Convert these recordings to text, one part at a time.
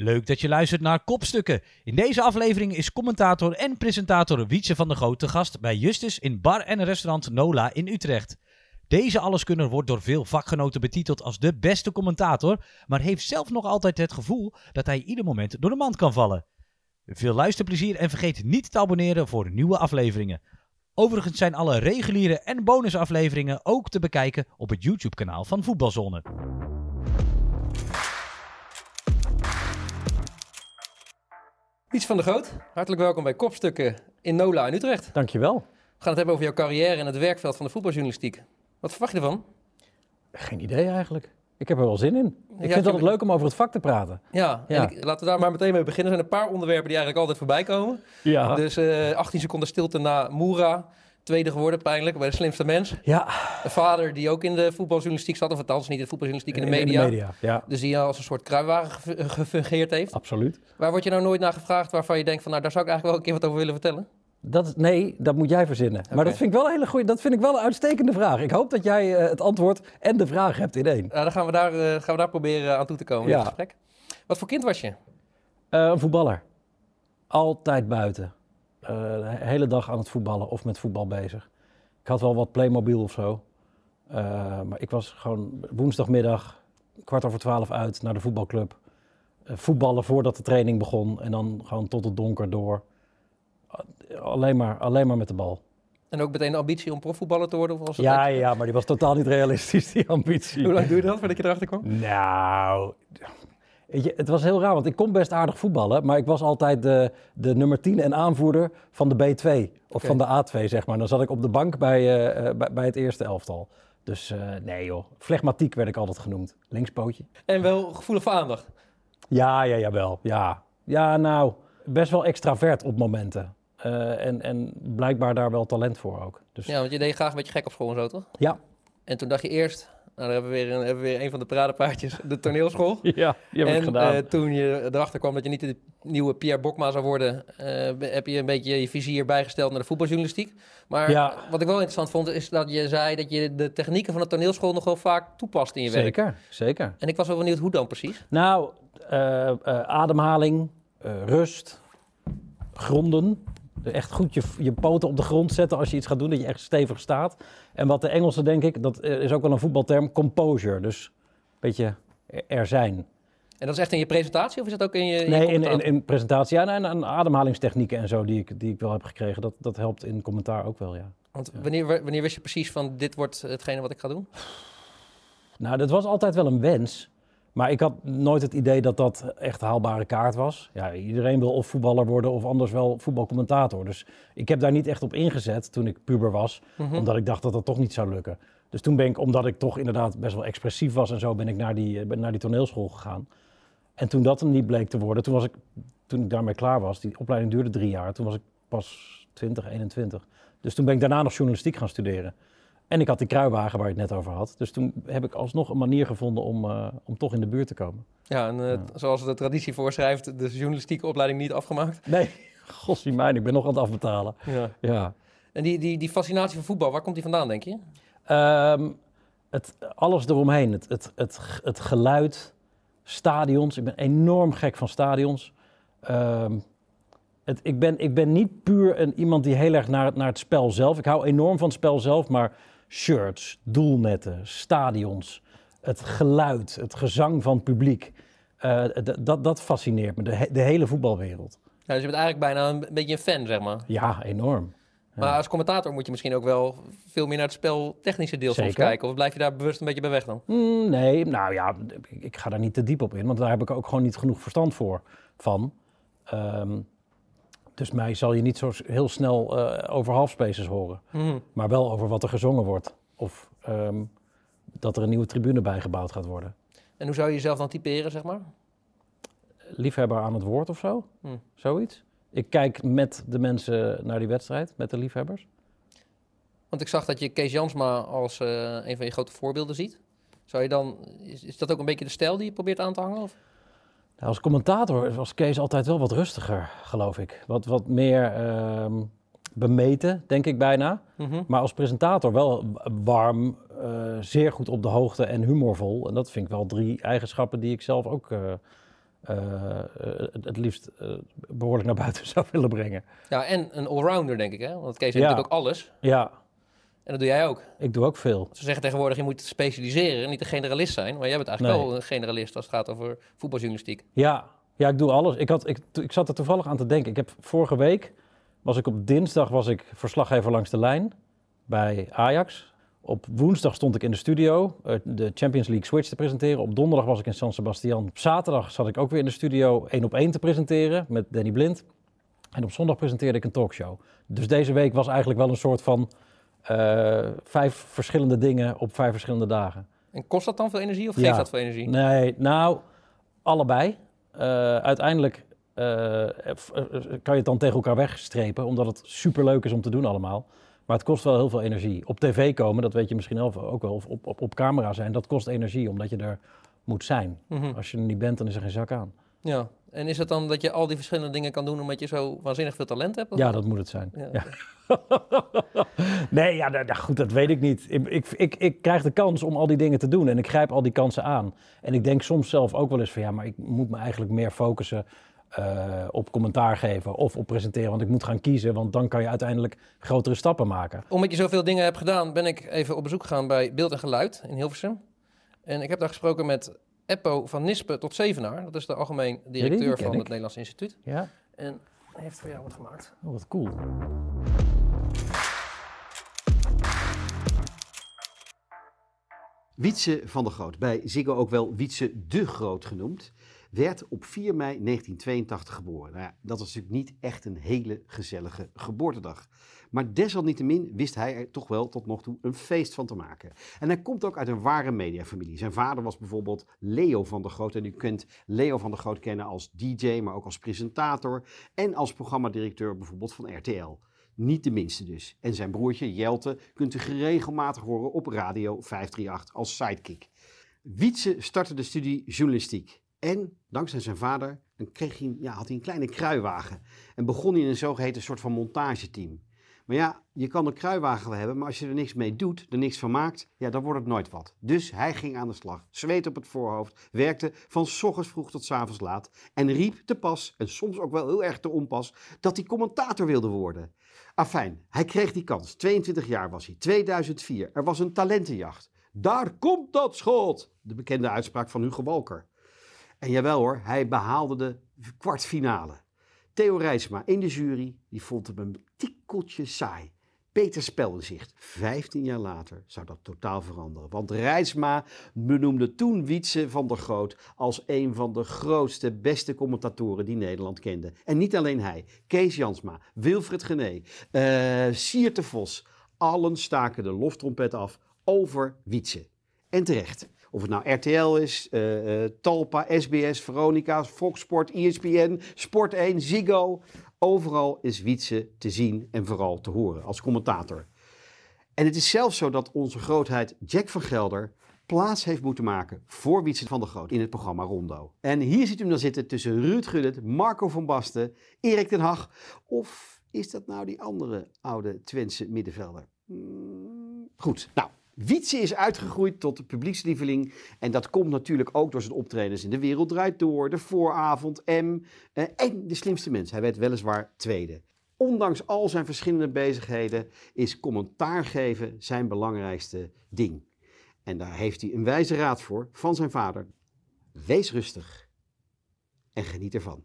Leuk dat je luistert naar Kopstukken. In deze aflevering is commentator en presentator Wietse van der Goot te gast bij Justus in bar en restaurant Nola in Utrecht. Deze alleskunner wordt door veel vakgenoten betiteld als de beste commentator, maar heeft zelf nog altijd het gevoel dat hij ieder moment door de mand kan vallen. Veel luisterplezier en vergeet niet te abonneren voor nieuwe afleveringen. Overigens zijn alle reguliere en bonusafleveringen ook te bekijken op het YouTube-kanaal van Voetbalzone. Iets van de Groot, hartelijk welkom bij Kopstukken in Nola in Utrecht. Dankjewel. We gaan het hebben over jouw carrière in het werkveld van de voetbaljournalistiek. Wat verwacht je ervan? Geen idee eigenlijk. Ik heb er wel zin in. Ik Ja, vind het altijd leuk om over het vak te praten. Ja, ik- laten we daar maar meteen mee beginnen. Er zijn een paar onderwerpen die eigenlijk altijd voorbij komen. Ja. Dus eh 18 seconden stilte na Moera. Tweede geworden pijnlijk bij de slimste mens. Ja. Een vader die ook in de voetbaljournalistiek zat. Of althans niet in de voetbaljournalistiek, in de media. Ja, Dus die als een soort kruiwagen ge- gefungeerd heeft. absoluut. Waar word je nou nooit naar gevraagd waarvan je denkt van... nou, daar zou ik eigenlijk wel een keer wat over willen vertellen? Dat is, nee, dat moet jij verzinnen. Maar dat vind ik wel een hele goeie, dat vind ik wel een uitstekende vraag. Ik hoop dat jij eh, het antwoord en de vraag hebt in één. Nou, dan gaan we daar, eh, gaan we daar proberen aan toe te komen in het gesprek. Wat voor kind was je? Eh, een voetballer. Altijd buiten. Eh, de hele dag aan het voetballen of met voetbal bezig. Ik had wel wat Playmobil of zo. Eh, maar ik was gewoon woensdagmiddag kwart over twaalf uit naar de voetbalclub. Eh, voetballen voordat de training begon en dan gewoon tot het donker door. Alleen, maar, alleen maar met de bal. En ook meteen de ambitie om profvoetballer te worden? Of was Ja, echt- ja, maar die was totaal niet realistisch, die ambitie. Hoe lang duurde dat voordat je erachter kwam? Nou, je, het was heel raar, want ik kon best aardig voetballen, maar ik was altijd de, de nummer 10 en aanvoerder van de B2 of van de A2, zeg maar. Dan zat ik op de bank bij, eh, eh, bij, bij het eerste elftal. Dus eh, nee joh, flegmatiek werd ik altijd genoemd. Linkspootje. En wel gevoelig voor aandacht. Ja, ja, jawel. Ja, ja nou, best wel extravert op momenten. En, en blijkbaar daar wel talent voor ook. Dus Ja, want je deed graag een beetje gek op school en zo, toch? ja. En toen dacht je eerst, nou, dan hebben we weer een, hebben we weer een van de paradepaardjes, de toneelschool. Ja, die heb en ik gedaan. eh, toen je erachter kwam dat je niet de nieuwe Pierre Bokma zou worden, eh, heb je een beetje je vizier bijgesteld naar de voetbaljournalistiek. Maar Ja. wat ik wel interessant vond, is dat je zei dat je de technieken van de toneelschool nog wel vaak toepast in je werk. zeker, zeker. En ik was wel benieuwd hoe dan precies. Nou, eh, ademhaling, rust, gronden. Echt goed je, je poten op de grond zetten als je iets gaat doen, dat je echt stevig staat. En wat de Engelsen, denk ik, dat eh, is ook wel een voetbalterm, composure. Dus een beetje er zijn. En dat is echt in je presentatie of is dat ook in je, in je Nee, in, in, presentatie. Ja, en, en ademhalingstechnieken en zo die ik, die ik wel heb gekregen, dat, dat helpt in commentaar ook wel, ja. Want wanneer, wanneer wist je precies van dit wordt hetgene wat ik ga doen? Nou, dat was altijd wel een wens. Maar ik had nooit het idee dat dat echt haalbare kaart was. Ja, iedereen wil of voetballer worden of anders wel voetbalcommentator. Dus ik heb daar niet echt op ingezet toen ik puber was. Mhm. Omdat ik dacht dat dat toch niet zou lukken. Dus toen ben ik, omdat ik toch inderdaad best wel expressief was en zo, ben ik naar die, eh, ben naar die toneelschool gegaan. En toen dat hem niet bleek te worden, toen, was ik, toen ik daarmee klaar was, die opleiding duurde drie jaar, toen was ik pas 20, 21. Dus toen ben ik daarna nog journalistiek gaan studeren. En ik had die kruiwagen waar je het net over had. Dus toen heb ik alsnog een manier gevonden om, eh, om toch in de buurt te komen. Ja, en eh, zoals de traditie voorschrijft, de journalistieke opleiding niet afgemaakt. Nee, mijn, ik ben nog aan het afbetalen. Ja. Ja. En die, die, die fascinatie voor voetbal, waar komt die vandaan, denk je? Ehm, het, alles eromheen, het, het, het, het geluid, stadions. Ik ben enorm gek van stadions. Ehm, het, ik, ben, ik ben niet puur een, iemand die heel erg naar het, naar het spel zelf. Ik hou enorm van het spel zelf, maar shirts, doelnetten, stadions, het geluid, het gezang van het publiek. eh, dat, dat fascineert me, de, he- de hele voetbalwereld. Ja, dus je bent eigenlijk bijna een, beetje een fan, zeg maar. Ja, enorm. Maar als commentator moet je misschien ook wel veel meer naar het spel technische deel soms kijken. Of blijf je daar bewust een beetje bij weg dan? Mm, nee, nou ja, ik, ik ga daar niet te diep op in, want daar heb ik ook gewoon niet genoeg verstand voor van. Ehm, dus mij zal je niet zo heel snel eh, over halfspaces horen, Mhm. maar wel over wat er gezongen wordt. Of ehm, dat er een nieuwe tribune bijgebouwd gaat worden. En hoe zou je jezelf dan typeren, zeg maar? Liefhebber aan het woord of zo, Hm. zoiets. Ik kijk met de mensen naar die wedstrijd, met de liefhebbers. Want ik zag dat je Kees Jansma als eh, een van je grote voorbeelden ziet. Zou je dan, is, is dat ook een beetje de stijl die je probeert aan te hangen? Of? Nou, als commentator was Kees altijd wel wat rustiger, geloof ik. Wat, wat meer ehm, bemeten, denk ik bijna. Mhm. Maar als presentator wel warm, eh, zeer goed op de hoogte en humorvol. En dat vind ik wel drie eigenschappen die ik zelf ook eh, eh, het, liefst eh, behoorlijk naar buiten zou willen brengen. Ja, en een allrounder, denk ik, hè? Want Kees heeft Ja. natuurlijk ook alles. Ja, En dat doe jij ook. ik doe ook veel. Ze zeggen tegenwoordig, je moet specialiseren en niet een generalist zijn. Maar jij bent eigenlijk Nee. wel een generalist als het gaat over voetbaljournalistiek. Ja, ja ik doe alles. Ik, had, ik, ik zat er toevallig aan te denken. Ik heb vorige week, was ik op dinsdag was ik verslaggever langs de lijn bij Ajax. Op woensdag stond ik in de studio eh, de Champions League Switch te presenteren. Op donderdag was ik in San Sebastian. Op zaterdag zat ik ook weer in de studio één op één te presenteren met Danny Blind. En op zondag presenteerde ik een talkshow. Dus deze week was eigenlijk wel een soort van vijf verschillende dingen op vijf verschillende dagen. En kost dat dan veel energie of Ja. geeft dat veel energie? Nee, nou, allebei. Eh, uiteindelijk eh, eh, kan je het dan tegen elkaar wegstrepen, omdat het superleuk is om te doen allemaal. Maar het kost wel heel veel energie. Op tv komen, dat weet je misschien ook wel, of op, op, op camera zijn, dat kost energie, omdat je er moet zijn. Mhm. Als je er niet bent, dan is er geen zak aan. Ja. En is het dan dat je al die verschillende dingen kan doen omdat je zo waanzinnig veel talent hebt? of- Ja, dat moet het zijn. Ja, Ja. nee, ja, nou, nou, goed, dat weet ik niet. Ik, ik, ik, ik krijg de kans om al die dingen te doen en ik grijp al die kansen aan. En ik denk soms zelf ook wel eens van ja, maar ik moet me eigenlijk meer focussen eh, op commentaar geven of op presenteren. Want ik moet gaan kiezen, want dan kan je uiteindelijk grotere stappen maken. Omdat je zoveel dingen hebt gedaan, ben ik even op bezoek gegaan bij Beeld en Geluid in Hilversum. En ik heb daar gesproken met Eppo van Nispen tot Zevenaar. Dat is de algemeen directeur van ik. het Nederlands Instituut. Ja, En hij heeft voor jou wat gemaakt. oh, wat cool. Wietse van der Groot, bij Ziggo ook wel Wietse de Groot genoemd, werd op 4 mei 1982 geboren. Nou ja, dat was natuurlijk niet echt een hele gezellige geboortedag. Maar desalniettemin wist hij er toch wel tot nog toe een feest van te maken. En hij komt ook uit een ware mediafamilie. Zijn vader was bijvoorbeeld Leo van der Groot. En u kunt Leo van der Groot kennen als DJ, maar ook als presentator. En als programmadirecteur bijvoorbeeld van RTL. Niet de minste dus. En zijn broertje Jelte kunt u regelmatig horen op Radio 538 als sidekick. Wietse startte de studie journalistiek. En dankzij zijn vader dan kreeg hij, ja, had hij een kleine kruiwagen. En begon hij in een zogeheten soort van montageteam. Maar ja, je kan een kruiwagen wel hebben, maar als je er niks mee doet, er niks van maakt, ja, dan wordt het nooit wat. Dus hij ging aan de slag, zweet op het voorhoofd, werkte van ochtends vroeg tot avonds laat en riep te pas, en soms ook wel heel erg te onpas, dat hij commentator wilde worden. Afijn, hij kreeg die kans. 22 jaar was hij. 2004. Er was een talentenjacht. Daar komt dat schot! De bekende uitspraak van Hugo Walker. En jawel hoor, hij behaalde de kwartfinale. Theo Rijsma in de jury, die vond hem een tikkeltje saai. Peter Speldenzicht, 15 jaar later, zou dat totaal veranderen. Want Rijsma benoemde toen Wietse van der Groot als een van de grootste, beste commentatoren die Nederland kende. En niet alleen hij. Kees Jansma, Wilfred Gené, eh Siert de Vos. Allen staken de loftrompet af over Wietse. En terecht. Of het nou RTL is, eh, eh, Talpa, SBS, Veronica, Fox Sport, ESPN, Sport 1, Ziggo. Overal is Wietse te zien en vooral te horen als commentator. En het is zelfs zo dat onze grootheid Jack van Gelder plaats heeft moeten maken voor Wietse van der Groot in het programma Rondo. En hier ziet u hem dan zitten tussen Ruud Gullit, Marco van Basten, Erik ten Hag. Of is dat nou die andere oude Twentse middenvelder? Hmm, goed, nou. Wietse is uitgegroeid tot de publiekslieveling. En dat komt natuurlijk ook door zijn optredens in De Wereld Draait Door, De Vooravond, M eh, en De Slimste Mens. Hij werd weliswaar tweede. Ondanks al zijn verschillende bezigheden is commentaar geven zijn belangrijkste ding. En daar heeft hij een wijze raad voor van zijn vader. Wees rustig en geniet ervan.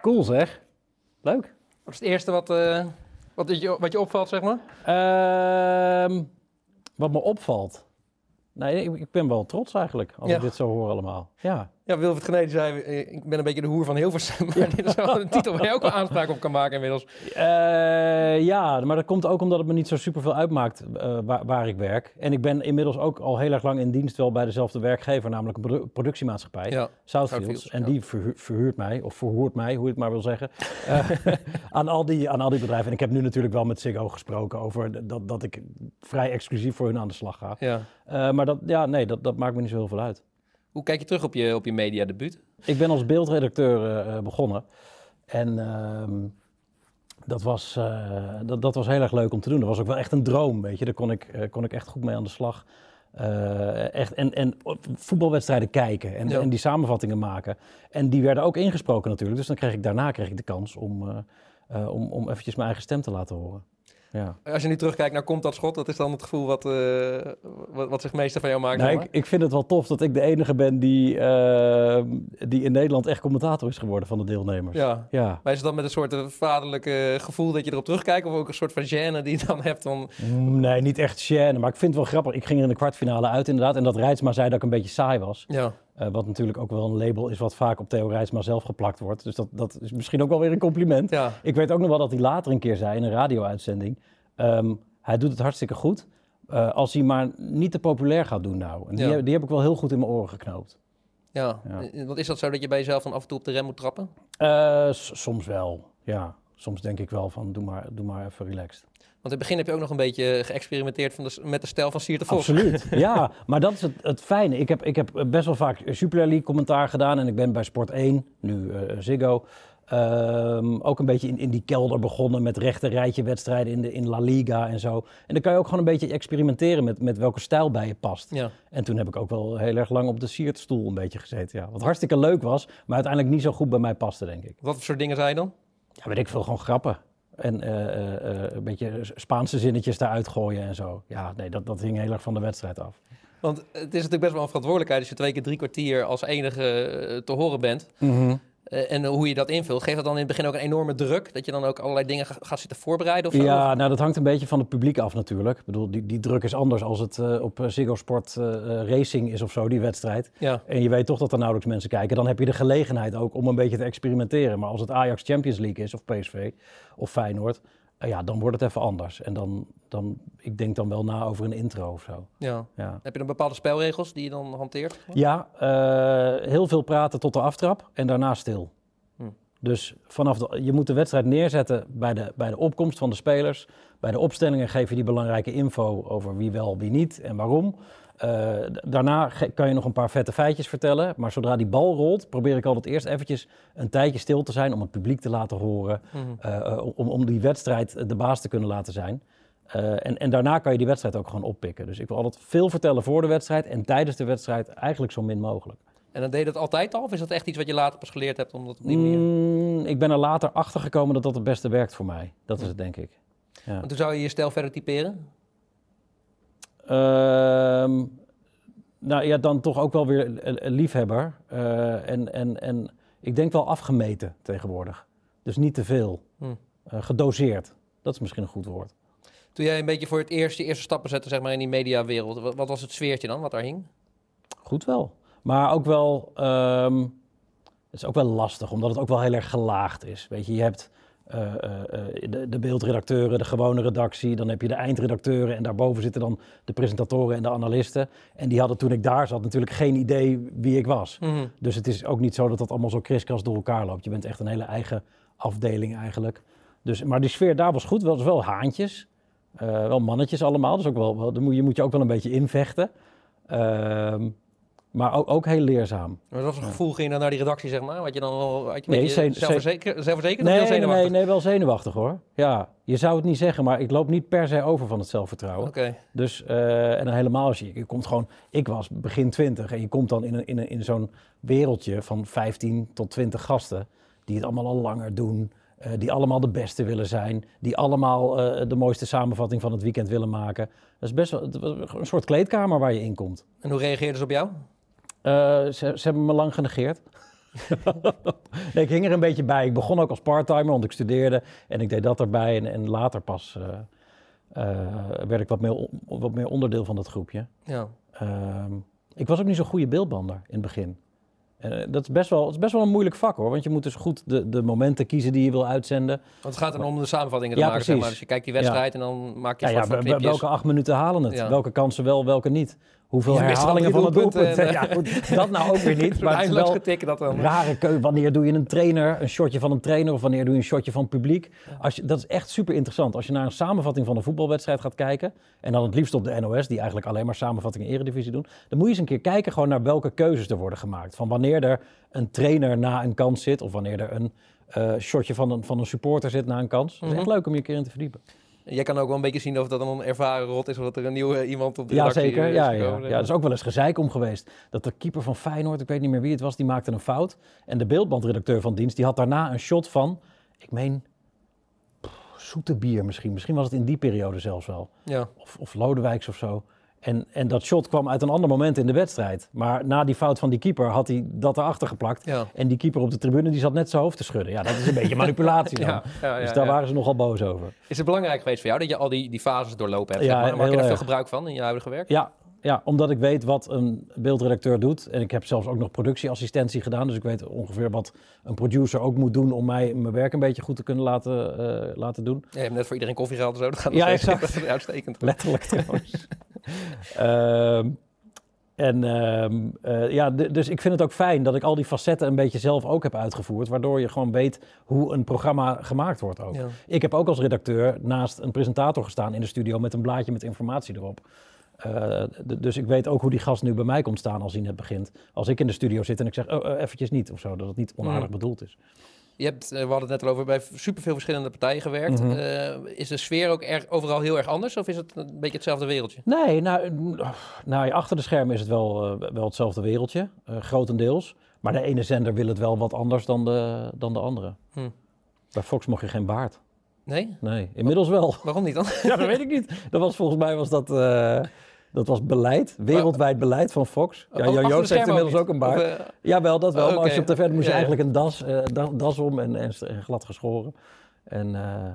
Cool zeg. Leuk. Wat is het eerste wat, eh, wat, je, wat je opvalt, zeg maar? Ehm, wat me opvalt. Nee, ik, ik ben wel trots eigenlijk, als Ja. ik dit zo hoor allemaal. Ja. Ja, Wilfried Gené die zei, eh, ik ben een beetje de hoer van Hilversum. Maar dit is wel een titel waar je ook wel aanspraak op kan maken inmiddels. Eh, ja, maar dat komt ook omdat het me niet zo super veel uitmaakt eh, waar, waar ik werk. En ik ben inmiddels ook al heel erg lang in dienst wel bij dezelfde werkgever, namelijk een produ- productiemaatschappij, Ja, Southfields. Southfields, en ja. die verhu- verhuurt mij, of verhoert mij, hoe je het maar wil zeggen, aan, al die, aan al die bedrijven. En ik heb nu natuurlijk wel met Ziggo gesproken over dat, dat ik vrij exclusief voor hun aan de slag ga. ja. Maar dat, ja, nee, dat, dat maakt me niet zo heel veel uit. Hoe kijk je terug op je, op je mediadebuut? Ik ben als beeldredacteur eh, eh, begonnen. En ehm, dat, was, eh, dat, dat was heel erg leuk om te doen. Dat was ook wel echt een droom, weet je. Daar kon ik, kon ik echt goed mee aan de slag. Echt, en, en voetbalwedstrijden kijken en, Ja. en die samenvattingen maken. En die werden ook ingesproken natuurlijk. Dus dan kreeg ik daarna kreeg ik de kans om, om, om eventjes mijn eigen stem te laten horen. Ja. Als je nu terugkijkt naar komt dat schot, wat is dan het gevoel wat, eh, wat, wat zich meester van jou maakt? Nou, ik, ik vind het wel tof dat ik de enige ben die, eh, die in Nederland echt commentator is geworden van de deelnemers. ja. Ja. Maar is het dan met een soort eh, vaderlijke gevoel dat je erop terugkijkt? Of ook een soort van gêne die je dan hebt? Van... Mm, Nee, niet echt gêne, maar ik vind het wel grappig. Ik ging er in de kwartfinale uit inderdaad. En dat Rijtsma zei dat ik een beetje saai was. Ja. Eh, wat natuurlijk ook wel een label is wat vaak op Theo Rijtsma zelf geplakt wordt. Dus dat, dat is misschien ook wel weer een compliment. ja. Ik weet ook nog wel dat hij later een keer zei in een radio-uitzending... ehm, hij doet het hartstikke goed, eh, als hij maar niet te populair gaat doen nou. En die, Ja. heb- die heb ik wel heel goed in mijn oren geknoopt. Ja. Ja. Eh, Want is dat zo dat je bij jezelf dan af en toe op de rem moet trappen? Soms wel, ja. Soms denk ik wel van, doe maar, doe maar even relaxed. Want in het begin heb je ook nog een beetje geëxperimenteerd van de, met de stijl van Siert de Vos. Absoluut, ja. Maar dat is het, het fijne. Ik heb, ik heb best wel vaak Super League commentaar gedaan. En ik ben bij Sport 1, nu eh, Ziggo, ehm, ook een beetje in, in die kelder begonnen met rechte rijtje wedstrijden in, de, in La Liga en zo. En dan kan je ook gewoon een beetje experimenteren met, met welke stijl bij je past. Ja. En toen heb ik ook wel heel erg lang op de Siertstoel een beetje gezeten. Ja. Wat hartstikke leuk was, maar uiteindelijk niet zo goed bij mij paste, denk ik. Wat voor soort dingen zei je dan? Ja, weet ik veel, gewoon grappen. En eh, eh, eh, een beetje Spaanse zinnetjes daaruit gooien en zo. Ja, nee, dat, dat hing heel erg van de wedstrijd af. Want het is natuurlijk best wel een verantwoordelijkheid als je twee keer drie kwartier als enige te horen bent. Eh, en hoe je dat invult. Geeft dat dan in het begin ook een enorme druk? Dat je dan ook allerlei dingen ga- gaat zitten voorbereiden of zo? Ja, nou dat hangt een beetje van het publiek af natuurlijk. Ik bedoel, die, die druk is anders als het eh, op eh, Ziggo Sport Racing is of zo, die wedstrijd. Ja. En je weet toch dat er nauwelijks mensen kijken. Dan heb je de gelegenheid ook om een beetje te experimenteren. Maar als het Ajax Champions League is of PSV of Feyenoord, ja, dan wordt het even anders. En dan, dan, ik denk dan wel na over een intro of zo. ja. Ja. Heb je dan bepaalde spelregels die je dan hanteert? Ja, eh, heel veel praten tot de aftrap en daarna stil. Hm. Dus vanaf de, je moet de wedstrijd neerzetten bij de, bij de opkomst van de spelers. Bij de opstellingen geef je die belangrijke info over wie wel, wie niet en waarom. Eh, daarna kan je nog een paar vette feitjes vertellen. Maar zodra die bal rolt, probeer ik altijd eerst eventjes een tijdje stil te zijn om het publiek te laten horen. Mhm. eh, eh, om, om die wedstrijd de baas te kunnen laten zijn. En, en daarna kan je die wedstrijd ook gewoon oppikken. Dus ik wil altijd veel vertellen voor de wedstrijd en tijdens de wedstrijd eigenlijk zo min mogelijk. En dan deed je dat altijd al? Of is dat echt iets wat je later pas geleerd hebt? Omdat op die manier... Mm, ik ben er later achter gekomen dat dat het beste werkt voor mij. Dat is het, denk ik. Ja. Want hoe zou je je stijl verder typeren? Ehm, nou ja, dan toch ook wel weer een- liefhebber. Eh, en, en, en ik denk wel afgemeten tegenwoordig. Dus niet te veel. Hm. Eh, gedoseerd. Dat is misschien een goed woord. Toen jij een beetje voor het eerst je eerste stappen zette zeg maar, in die mediawereld, wat, wat was het sfeertje dan wat daar hing? Goed wel. Maar ook wel, ehm, het is ook wel lastig, omdat het ook wel heel erg gelaagd is. Weet je, je hebt eh, eh, eh, de, de beeldredacteuren, de gewone redactie, dan heb je de eindredacteuren en daarboven zitten dan de presentatoren en de analisten. En die hadden toen ik daar zat natuurlijk geen idee wie ik was. Mhm. Dus het is ook niet zo dat dat allemaal zo kriskras door elkaar loopt. Je bent echt een hele eigen afdeling eigenlijk. Dus, maar die sfeer daar was goed, wel, wel haantjes. Wel mannetjes allemaal, dus ook wel, wel, je moet je ook wel een beetje invechten. Ehm, maar ook, ook heel leerzaam. Maar wat voor gevoel ging je dan naar die redactie, zeg maar? Had je dan wel had je een Nee, zen- zelfverzekerd of Nee, heel nee, zenuwachtig? nee, nee, wel zenuwachtig hoor. Ja, je zou het niet zeggen, maar ik loop niet per se over van het zelfvertrouwen. Oké, Dus, eh, en dan helemaal als je, je komt gewoon, ik was begin 20 en je komt dan in, een, in, een, in zo'n wereldje van 15 tot 20 gasten die het allemaal al langer doen, eh, die allemaal de beste willen zijn, die allemaal eh, de mooiste samenvatting van het weekend willen maken. Dat is best wel was een soort kleedkamer waar je in komt. en hoe reageerden ze op jou? Eh, ze, ze hebben me lang genegeerd. nee, ik hing er een beetje bij. Ik begon ook als parttimer, want ik studeerde en ik deed dat erbij. En, en later pas eh, eh, werd ik wat meer, wat meer onderdeel van dat groepje. Ja. Ehm, ik was ook niet zo'n goede beeldbander in het begin. Dat is best, wel, is best wel een moeilijk vak hoor. Want je moet dus goed de, de momenten kiezen die je wil uitzenden. Want het gaat dan om de samenvattingen te Ja, maken, zeg maar. Dus je kijkt die wedstrijd en dan maak je Ja, ja, van welke acht minuten halen het? Welke kansen wel, welke niet? Hoeveel dan herhalingen van het doelpunt? en, ja, goed, dat nou ook weer niet. Maar het wel, getikken dat dan. rare keuze. Wanneer doe je een trainer, een shotje van een trainer of wanneer doe je een shotje van het publiek? Als je, dat is echt super interessant. Als je naar een samenvatting van een voetbalwedstrijd gaat kijken en dan het liefst op de NOS, die eigenlijk alleen maar samenvattingen in Eredivisie doen, dan moet je eens een keer kijken gewoon naar welke keuzes er worden gemaakt. Van wanneer er een trainer na een kans zit of wanneer er een eh, shotje van een, van een supporter zit na een kans. Dat is echt Mhm. leuk om je een keer in te verdiepen. Jij kan ook wel een beetje zien of dat een ervaren rot is of dat er een nieuwe iemand op de Ja, zeker. is Ja, ja. gekomen. ja, er is ook wel eens gezeik om geweest. Dat de keeper van Feyenoord, ik weet niet meer wie het was, die maakte een fout. En de beeldbandredacteur van dienst, die had daarna een shot van, ik meen, pff, zoete bier misschien. Misschien was het in die periode zelfs wel. Ja. Of, of Lodewijks of zo. En, en dat shot kwam uit een ander moment in de wedstrijd. Maar na die fout van die keeper had hij dat erachter geplakt. Ja. En die keeper op de tribune die zat net zijn hoofd te schudden. Ja, dat is een beetje manipulatie dan. Ja, dus daar waren ze nogal boos over. Is het belangrijk geweest voor jou dat je al die, die fases doorlopen hebt? Ja, zeg maar? Maak je daar veel gebruik van in je huidige werk? Ja, ja, omdat ik weet wat een beeldredacteur doet. En ik heb zelfs ook nog productieassistentie gedaan. Dus ik weet ongeveer wat een producer ook moet doen om mij mijn werk een beetje goed te kunnen laten, eh, laten doen. Je hebt net voor iedereen koffie gehaald en zo. Dat gaat Ja, exact. Dat is uitstekend. Letterlijk trouwens. Ehm, en ehm, eh, ja, dus ik vind het ook fijn dat ik al die facetten een beetje zelf ook heb uitgevoerd. Waardoor je gewoon weet hoe een programma gemaakt wordt ook. Ja. Ik heb ook als redacteur naast een presentator gestaan in de studio met een blaadje met informatie erop. Eh, dus ik weet ook hoe die gast nu bij mij komt staan als hij net begint. Als ik in de studio zit en ik zeg, oh, eh, eventjes niet of zo, dat het niet onaardig Mhm. bedoeld is. Je hebt, eh, we hadden het net al over, bij superveel verschillende partijen gewerkt. Mhm. Is de sfeer ook erg, overal heel erg anders? Of is het een beetje hetzelfde wereldje? Nee, nou, nou ja, achter de schermen is het wel, wel hetzelfde wereldje, grotendeels. Maar de ene zender wil het wel wat anders dan de, dan de andere. Hm. Bij Fox mocht je geen baard. Nee? Nee, inmiddels wel. Waarom niet dan? ja, dat weet ik niet. Dat was volgens mij was dat, dat was beleid, wereldwijd beleid van Fox. Ja, Jan Joost heeft inmiddels ook een baard. Eh, Jawel, dat wel. Oh, Maar als je op tv moest je Ja, ja. eigenlijk een das, eh, da- das om en, en, glad geschoren. En, eh,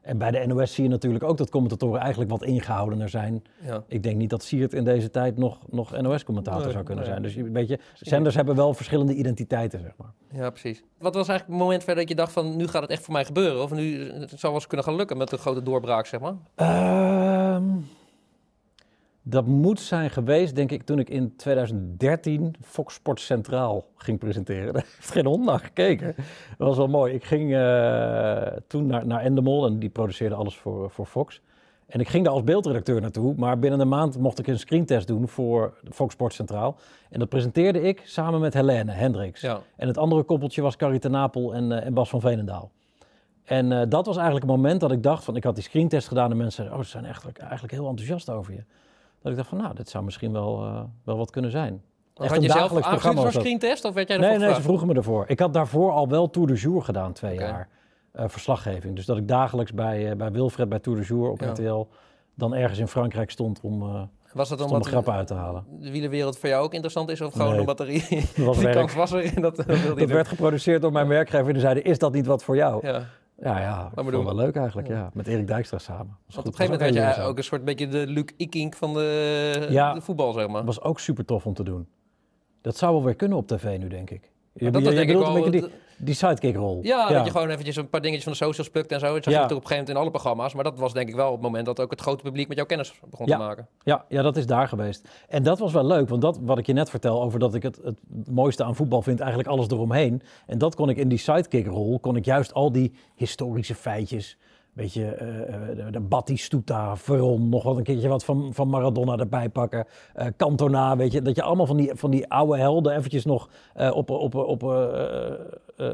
en bij de NOS zie je natuurlijk ook dat commentatoren eigenlijk wat ingehoudener zijn. ja. Ik denk niet dat Siert in deze tijd nog, nog NOS-commentator Nee, zou kunnen nee. zijn. Dus weet je, zenders hebben wel verschillende identiteiten, zeg maar. ja, precies. Wat was eigenlijk het moment verder dat je dacht van, nu gaat het echt voor mij gebeuren? Of nu het zou wel eens kunnen gaan lukken met een grote doorbraak, zeg maar? Ehm, dat moet zijn geweest, denk ik, toen ik in 2013 Fox Sports Centraal ging presenteren. Daar heeft geen hond naar gekeken. Dat was wel mooi. Ik ging eh, toen naar, naar Endemol en die produceerde alles voor, voor Fox. En ik ging daar als beeldredacteur naartoe, maar binnen een maand mocht ik een screentest doen voor Fox Sports Centraal. En dat presenteerde ik samen met Helene Hendricks. Ja. En het andere koppeltje was Carrie ten Napel en, eh, en Bas van Veenendaal. En eh, dat was eigenlijk het moment dat ik dacht van, ik had die screentest gedaan en mensen zeiden, oh, ze zijn echt, eigenlijk heel enthousiast over je. Dat ik dacht van, nou, dit zou misschien wel, eh, wel wat kunnen zijn. Echt had je zelf programma voor screentest? Of werd jij Nee, nee, ze vroegen me ervoor. Ik had daarvoor al wel Tour de Jour gedaan, twee jaar. eh, verslaggeving. Dus dat ik dagelijks bij, eh, bij Wilfred bij Tour de Jour op Ja. RTL dan ergens in Frankrijk stond om, Was dat omdat grappen uit te halen. de wielenwereld voor jou ook interessant is? Of gewoon Nee. omdat er die, was die kans was er en dat, dat Dat werd geproduceerd door mijn werkgever en die zeiden, is dat niet wat voor jou? Ja. Ja, ja, ik we vond wel leuk eigenlijk, Ja. Met Erik Dijkstra samen. Was Want op een gegeven moment werd je ook een soort beetje de Luc Ikink van de, Ja. de voetbal, zeg maar. was ook super tof om te doen. Dat zou wel weer kunnen op tv nu, denk ik. Je, dat je- je denk ik wel... een beetje die, die sidekick-rol. Ja, dat je gewoon eventjes een paar dingetjes van de socials plukt en zo. Dat zag je Ja. natuurlijk op een gegeven moment in alle programma's. Maar dat was denk ik wel op het moment dat ook het grote publiek met jouw kennis begon Ja. te maken. Ja, ja, dat is daar geweest. En dat was wel leuk, want dat wat ik je net vertel over dat ik het, het mooiste aan voetbal vind, eigenlijk alles eromheen. En dat kon ik in die sidekick-rol, kon ik juist al die historische feitjes, weet je, eh, eh, de, de Battistuta, Veron, nog wat een keertje wat van, van Maradona erbij pakken, eh Cantona, weet je, dat je allemaal van die, van die oude helden eventjes nog op, op, op,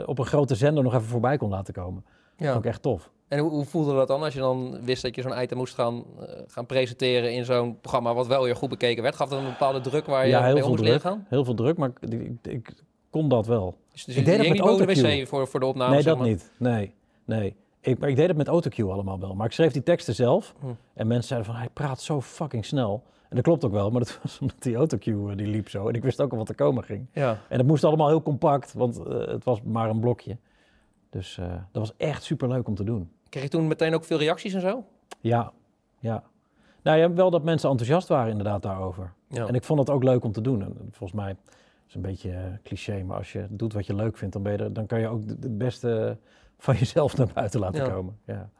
op een grote zender nog even voorbij kon laten komen. Dat Ja. vond ik echt tof. En hoe, hoe voelde dat dan als je dan wist dat je zo'n item moest gaan, gaan presenteren in zo'n programma wat wel weer goed bekeken werd? Gaf dat een bepaalde druk waar je ja, mee heel om veel moest gaan? Heel veel druk, maar ik, ik, ik kon dat wel. Dus, dus Ik deed hing met de wc voor, voor de opname, nee, dat maar? niet. Nee, nee. Ik, maar ik deed het met autocue allemaal wel. Maar ik schreef die teksten zelf. Hm. En mensen zeiden van, hij praat zo fucking snel. En dat klopt ook wel, maar dat was omdat die autocue eh, die liep zo. En ik wist ook al wat er komen ging. Ja. En het moest allemaal heel compact, want eh, het was maar een blokje. Dus eh, dat was echt super leuk om te doen. Kreeg je toen meteen ook veel reacties en zo? Ja, ja. Nou ja, wel dat mensen enthousiast waren inderdaad daarover. Ja. En ik vond het ook leuk om te doen. En volgens mij is een beetje cliché, maar als je doet wat je leuk vindt, dan, ben je er, dan kan je ook de- het beste van jezelf naar buiten laten Ja. komen. Ja.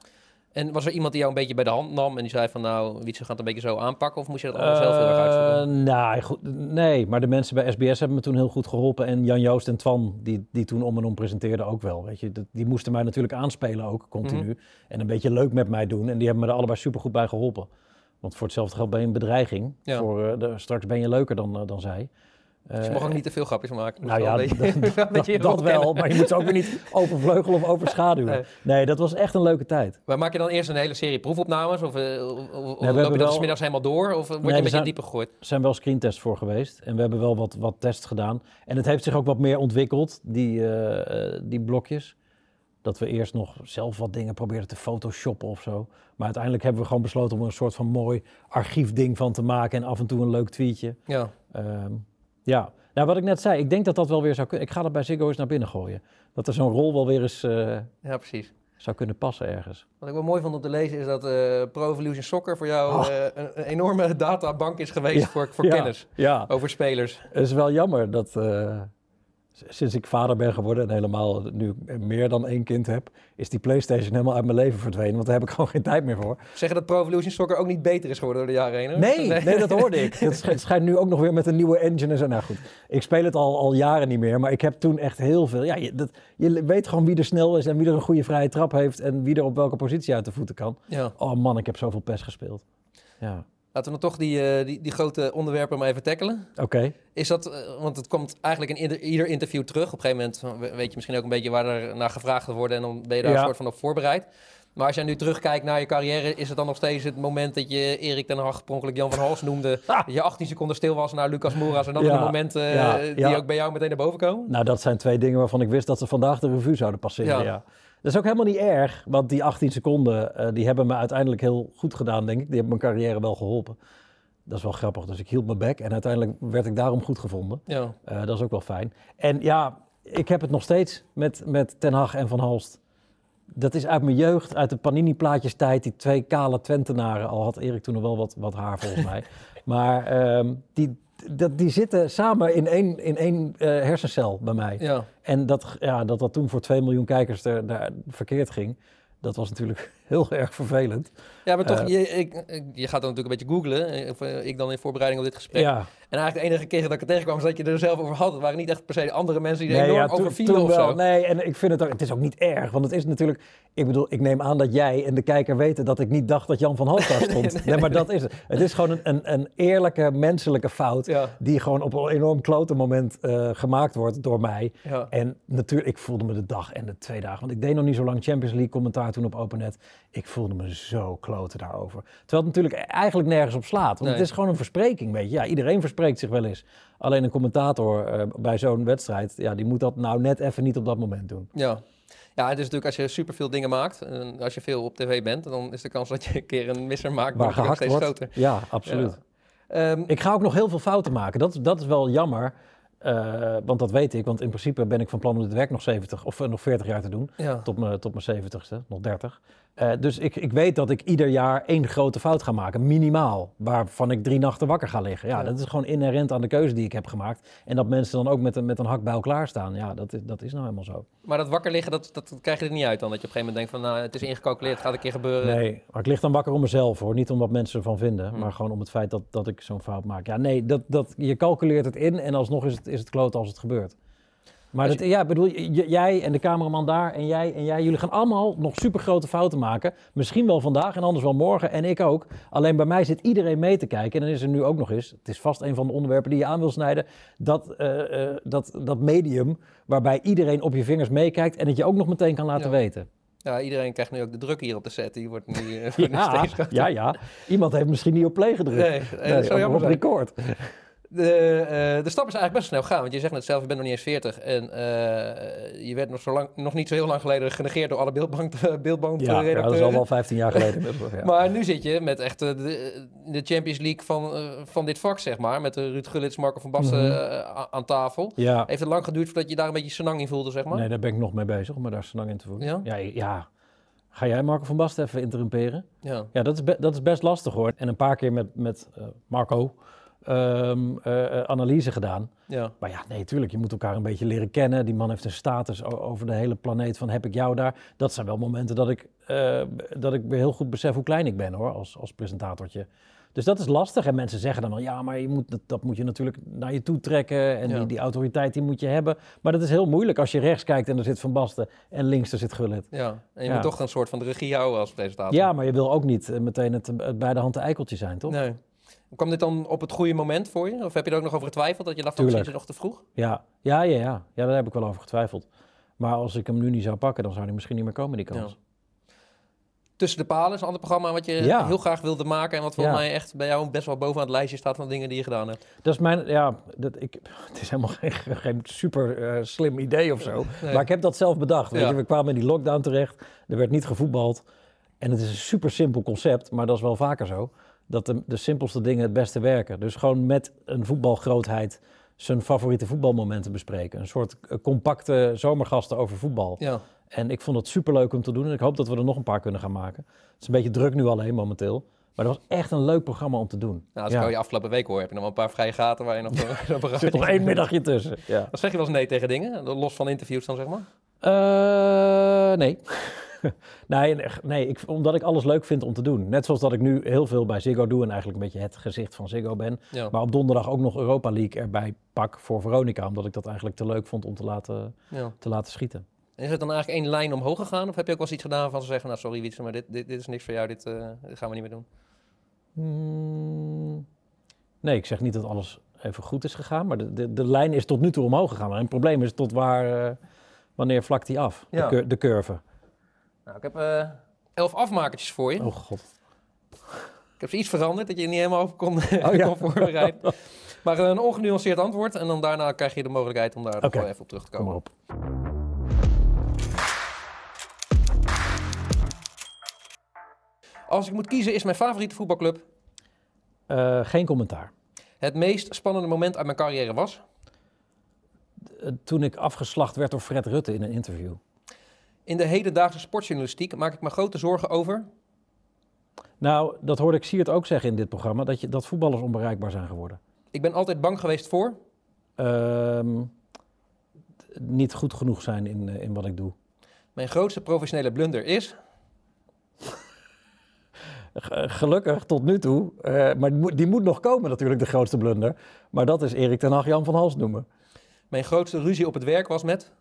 En was er iemand die jou een beetje bij de hand nam en die zei van nou, Wietse gaat een beetje zo aanpakken? Of moest je dat allemaal zelf heel erg uitzoeken? Eh, nou, goed, nee, maar de mensen bij SBS hebben me toen heel goed geholpen. En Jan Joost en Twan, die, die toen om en om presenteerden, ook wel. Weet je. Die moesten mij natuurlijk aanspelen ook, continu. Mhm. En een beetje leuk met mij doen. En die hebben me er allebei super goed bij geholpen. Want voor hetzelfde geld ben je een bedreiging. Ja. Voor, eh, de, straks ben je leuker dan, eh, dan zij. Dus je mag ook niet te veel grapjes maken. Nou ja, dat, beetje- wel, kennen. maar je moet ze ook weer niet overvleugelen of overschaduwen. Nee. Nee, dat was echt een leuke tijd. Maar maak je dan eerst een hele serie proefopnames? Of, eh, of, of loop je dat wel- s middags helemaal door? Of word Nee, je een beetje zijn- dieper gegooid? Er zijn wel screentests voor geweest en we hebben wel wat, wat tests gedaan. En het heeft zich ook wat meer ontwikkeld, die, eh, die blokjes. Dat we eerst nog zelf wat dingen probeerden te photoshoppen of zo. Maar uiteindelijk hebben we gewoon besloten om er een soort van mooi archiefding van te maken en af en toe een leuk tweetje. Ja. Ehm, ja, nou wat ik net zei, ik denk dat dat wel weer zou kunnen. Ik ga dat bij Ziggo eens naar binnen gooien. Dat er zo'n rol wel weer eens eh, ja, precies. zou kunnen passen ergens. Wat ik wel mooi vond om te lezen is dat eh, Pro Evolution Soccer voor jou Oh. eh, een, een enorme databank is geweest Ja, voor, voor ja. kennis Ja, over spelers. het is wel jammer dat sinds ik vader ben geworden en helemaal nu meer dan één kind heb, is die PlayStation helemaal uit mijn leven verdwenen. Want daar heb ik gewoon geen tijd meer voor. Zeggen dat Pro Evolution Soccer ook niet beter is geworden door de jaren heen? hoor? Nee, nee, dat hoorde ik. Het schijnt, het schijnt nu ook nog weer met een nieuwe engine en zo. Nou goed, ik speel het al, al jaren niet meer, maar ik heb toen echt heel veel. Ja, je, dat, je weet gewoon wie er snel is en wie er een goede vrije trap heeft en wie er op welke positie uit de voeten kan. Ja. Oh man, ik heb zoveel PES gespeeld. Ja, Laten we dan toch die, eh, die, die grote onderwerpen maar even tackelen. oké. Is dat, eh, want het komt eigenlijk in ieder, ieder interview terug. Op een gegeven moment weet je misschien ook een beetje waar er naar gevraagd worden en dan ben je daar Ja. een soort van op voorbereid. Maar als jij nu terugkijkt naar je carrière, is het dan nog steeds het moment dat je Erik ten Hag per Jan van Hals noemde, Ah. dat je 18 seconden stil was naar Lucas Moeras en dat Ja. de momenten eh, Ja. die ook bij jou meteen naar boven komen? Nou, dat zijn twee dingen waarvan ik wist dat ze vandaag de revue zouden passeren. Ja. Dat is ook helemaal niet erg, want die 18 seconden, eh, die hebben me uiteindelijk heel goed gedaan, denk ik. Die hebben mijn carrière wel geholpen. Dat is wel grappig, dus ik hield mijn bek en uiteindelijk werd ik daarom goed gevonden. Ja. Eh, dat is ook wel fijn. En ja, ik heb het nog steeds met, met Ten Hag en Van Halst. Dat is uit mijn jeugd, uit de Panini-plaatjes tijd. Die twee kale Twentenaren, al had Erik toen nog wel wat, wat haar volgens mij. Maar ehm, die, dat, die zitten samen in één, in één eh, hersencel bij mij. ja. En dat, ja, dat dat toen voor 2 miljoen kijkers er, daar verkeerd ging, dat was natuurlijk heel erg vervelend. Ja, maar toch, Eh. je, ik, je gaat dan natuurlijk een beetje googlen. eh, Of eh, ik dan in voorbereiding op dit gesprek. Ja, En eigenlijk de enige keer dat ik het tegenkwam, is dat je er zelf over had. Het waren niet echt per se andere mensen die er Nee, enorm ja, toen- over vielen of zo. Nee, en ik vind het ook, het is ook niet erg, want het is natuurlijk, ik bedoel, ik neem aan dat jij en de kijker weten dat ik niet dacht dat Jan van Hals daar stond. nee, maar dat is het. Het is gewoon een, een, een eerlijke, menselijke fout, Ja, die gewoon op een enorm klote moment gemaakt wordt door mij. ja. En natuurlijk, ik voelde me de dag en de twee dagen, want ik deed nog niet zo lang Champions League commentaar toen op OpenNet. Ik voelde me zo kloten daarover. Terwijl het natuurlijk eigenlijk nergens op slaat, want Nee. het is gewoon een verspreking, weet je. Ja, iedereen verspreekt zich wel eens. Alleen een commentator eh, bij zo'n wedstrijd, ja, die moet dat nou net even niet op dat moment doen. Ja. Ja, het is natuurlijk als je superveel dingen maakt, en als je veel op tv bent, dan is de kans dat je een keer een misser maakt Waar gehakt steeds wordt. groter. Ja, absoluut. Ehm, Ik ga ook nog heel veel fouten maken. Dat, dat is wel jammer. eh, want dat weet ik. Want in principe ben ik van plan om dit werk nog 70 of eh, nog 40 jaar te doen. ja. Tot mijn, tot mijn 70ste, nog 30. Eh, dus ik, ik weet dat ik ieder jaar één grote fout ga maken, minimaal. Waarvan ik drie nachten wakker ga liggen. Ja, Ja. dat is gewoon inherent aan de keuze die ik heb gemaakt. En dat mensen dan ook met een, met een hakbijl klaarstaan. Ja, dat is, dat is nou helemaal zo. Maar dat wakker liggen, dat, dat krijg je er niet uit dan. Dat je op een gegeven moment denkt van, nou, het is ingecalculeerd, het gaat een keer gebeuren. Nee, maar ik lig dan wakker om mezelf hoor. Niet om wat mensen ervan vinden, Hm. maar gewoon om het feit dat, dat ik zo'n fout maak. Ja, nee, dat, dat, je calculeert het in en alsnog is het, is het kloot als het gebeurt. Maar dat, ja, bedoel, jij en de cameraman daar en jij en jij, jullie gaan allemaal nog super grote fouten maken. Misschien wel vandaag en anders wel morgen en ik ook. Alleen bij mij zit iedereen mee te kijken. En dan is er nu ook nog eens, het is vast een van de onderwerpen die je aan wil snijden, dat, eh, eh, dat, dat medium waarbij iedereen op je vingers meekijkt en het je ook nog meteen kan laten Ja. weten. Ja, iedereen krijgt nu ook de druk hier op de set. Die wordt nu, nu Ja, steeds ja, ja. Iemand heeft misschien niet op play gedrukt. Nee, nee, dat zou op- record. De, eh, de stap is eigenlijk best snel gaan. Want je zegt net zelf, je bent nog niet eens 40. En eh, je werd nog, zo lang, nog niet zo heel lang geleden genegeerd door alle beeldbank, beeldbank Ja, ja, dat is al wel 15 jaar geleden. Ja. Maar nu zit je met echt eh, de, de Champions League van, van dit vak, zeg maar. Met Ruud Gullits, Marco van Basten Mhm. aan tafel. ja. Heeft het lang geduurd voordat je daar een beetje senang in voelde, zeg maar? Nee, daar ben ik nog mee bezig om me daar zo lang in te voelen. Ja? Ja, ja. Ga jij Marco van Basten even interrumperen? Ja. Ja, dat is, dat is best lastig hoor. En een paar keer met, met Marco eh, analyse gedaan. ja. Maar ja, nee, tuurlijk, je moet elkaar een beetje leren kennen. Die man heeft een status over de hele planeet van heb ik jou daar. Dat zijn wel momenten dat ik, eh, dat ik heel goed besef hoe klein ik ben hoor, als, als presentatortje. Dus dat is lastig. En mensen zeggen dan wel, ja, maar je moet, dat, dat moet je natuurlijk naar je toe trekken. En Ja. die, die autoriteit die moet je hebben. Maar dat is heel moeilijk als je rechts kijkt en er zit Van Basten. En links er zit Gullit. ja. En je Ja. moet toch een soort van de regie houden als presentator. Ja, maar je wil ook niet meteen het, het bij de hand eikeltje zijn, toch? Nee. Kwam dit dan op het goede moment voor je? Of heb je er ook nog over getwijfeld dat je dacht van misschien is het nog te vroeg? Ja, ja, ja, ja. ja, daar heb ik wel over getwijfeld. Maar als ik hem nu niet zou pakken, dan zou hij misschien niet meer komen, die kans. Ja. Tussen de palen is een ander programma wat je Ja. heel graag wilde maken. En wat volgens Ja. mij echt bij jou best wel bovenaan het lijstje staat van dingen die je gedaan hebt. Dat is mijn, ja, dat, ik, het is helemaal geen, geen super eh, slim idee of zo. Nee. Maar ik heb dat zelf bedacht. Weet je, we kwamen in die lockdown terecht, er werd niet gevoetbald. En het is een super simpel concept, maar dat is wel vaker zo. Dat de, de simpelste dingen het beste werken. Dus gewoon met een voetbalgrootheid zijn favoriete voetbalmomenten bespreken. Een soort eh, compacte zomergasten over voetbal. Ja. En ik vond het superleuk om te doen. En ik hoop dat we er nog een paar kunnen gaan maken. Het is een beetje druk nu alleen momenteel. Maar dat was echt een leuk programma om te doen. Nou, als ik al je afgelopen week hoor, heb je nog wel een paar vrije gaten waar je nog op Er zit nog één middagje tussen. Ja. Wat zeg je wel eens nee tegen dingen? Los van interviews dan, zeg maar? Eh, nee. nee, nee ik, omdat ik alles leuk vind om te doen. Net zoals dat ik nu heel veel bij Ziggo doe en eigenlijk een beetje het gezicht van Ziggo ben. Ja. Maar op donderdag ook nog Europa League erbij pak voor Veronica. Omdat ik dat eigenlijk te leuk vond om te laten, ja. te laten schieten. En is het dan eigenlijk één lijn omhoog gegaan? Of heb je ook wel eens iets gedaan van ze zeggen, nou sorry Wietse, maar dit, dit, dit is niks voor jou, dit, eh, dit gaan we niet meer doen. Hmm, nee, ik zeg niet dat alles even goed is gegaan. Maar de, de, de lijn is tot nu toe omhoog gegaan. En het probleem is tot waar, eh, wanneer vlakt die af? Ja. De, cur- de curve. Nou, ik heb eh, elf afmakertjes voor je. Oh god. Ik heb ze iets veranderd, dat je er niet helemaal over kon, Oh, ja. kon voorbereiden. Maar een ongenuanceerd antwoord en dan daarna krijg je de mogelijkheid om daar nog wel even op terug te Kom komen. maar op. Als ik moet kiezen is mijn favoriete voetbalclub Eh, geen commentaar. het meest spannende moment uit mijn carrière was. Eh, toen ik afgeslacht werd door Fred Rutte in een interview. In de hedendaagse sportjournalistiek maak ik me grote zorgen over. Nou, dat hoorde ik Siert ook zeggen in dit programma, dat, je, dat voetballers onbereikbaar zijn geworden. Ik ben altijd bang geweest voor. Ehm, niet goed genoeg zijn in, eh, in wat ik doe. Mijn grootste professionele blunder is. Gelukkig tot nu toe, eh, maar die moet, die moet nog komen natuurlijk, de grootste blunder. Maar dat is Erik ten Hag Jan van Hals noemen. Mijn grootste ruzie op het werk was met.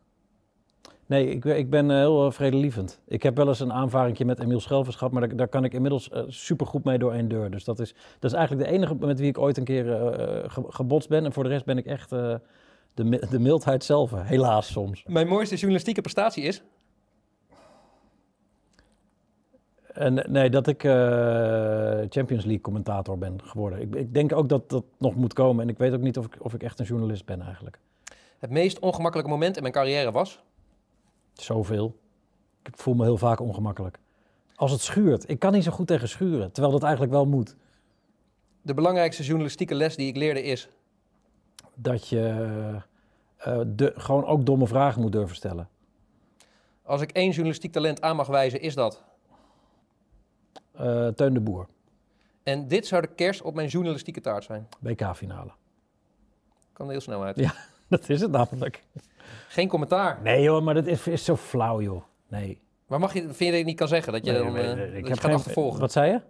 Nee, ik, ben- ik ben eh, heel eh, vredelievend. Ik heb wel eens een aanvaringje met Emiel Schelvers gehad, maar daar, daar kan ik inmiddels eh, supergoed mee door één deur. Dus dat is, dat is eigenlijk de enige met wie ik ooit een keer ge- gebotst ben. En voor de rest ben ik echt de, de mildheid zelf, helaas soms. Mijn mooiste journalistieke prestatie is. En, nee, dat ik Champions League commentator ben geworden. Ik, ik denk ook dat dat nog moet komen. En ik weet ook niet of ik, of ik echt een journalist ben eigenlijk. Het meest ongemakkelijke moment in mijn carrière was. Zoveel. Ik voel me heel vaak ongemakkelijk. Als het schuurt. Ik kan niet zo goed tegen schuren. Terwijl dat eigenlijk wel moet. De belangrijkste journalistieke les die ik leerde is. Dat je eh, de, gewoon ook domme vragen moet durven stellen. Als ik één journalistiek talent aan mag wijzen, is dat. Eh, Teun de Boer, En dit zou de kerst op mijn journalistieke taart zijn. WK-finale. Kan er heel snel uit. Ja. Dat is het namelijk. Geen commentaar. Nee joh, maar dat is, is zo flauw joh. Nee. Maar mag je, vind je dat je niet kan zeggen? Dat je, Nee, dan, nee, eh, nee, dat ik je heb gaat geen- achtervolgen? Wat zei je?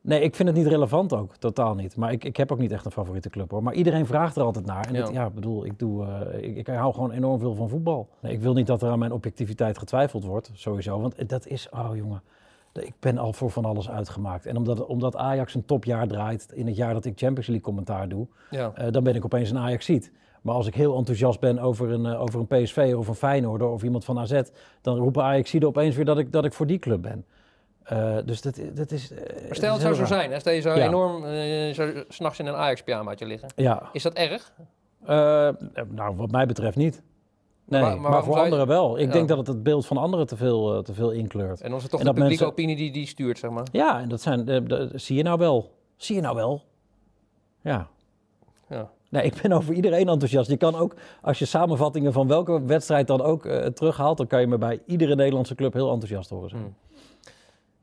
Nee, ik vind het niet relevant ook. Totaal niet. Maar ik, ik heb ook niet echt een favoriete club hoor. Maar iedereen vraagt er altijd naar. En Ja. het- ja, ik bedoel, ik, doe, eh, ik, ik hou gewoon enorm veel van voetbal. Nee, ik wil niet dat er aan mijn objectiviteit getwijfeld wordt, sowieso. Want dat is, oh jongen, ik ben al voor van alles uitgemaakt. En omdat, omdat Ajax een topjaar draait in het jaar dat ik Champions League commentaar doe, Ja. eh, dan ben ik opeens een Ajaxiet. Maar als ik heel enthousiast ben over een, eh, over een PSV of een Feyenoord of iemand van AZ, dan roepen Ajaxiden opeens weer dat ik, dat ik voor die club ben. Eh, dus dat, dat is. eh, Maar stel het zou zo zijn. Hè? Stel je zo Ja. enorm eh, zo s'nachts in een Ajax-pyjamaatje liggen. Ja, Is dat erg? Nou, wat mij betreft niet. Nee, Maar- maar, maar waarom voor zou je- anderen wel. Ik Ja. denk dat het het beeld van anderen te veel, te veel inkleurt. En dan is het toch En de publieke mensen- opinie die die stuurt, zeg maar. Ja, en dat zijn. zie je nou wel? Zie je nou wel? Ja. Ja. Nee, ik ben over iedereen enthousiast. Je kan ook, als je samenvattingen van welke wedstrijd dan ook eh, terughaalt, dan kan je me bij iedere Nederlandse club heel enthousiast horen zijn. Hmm.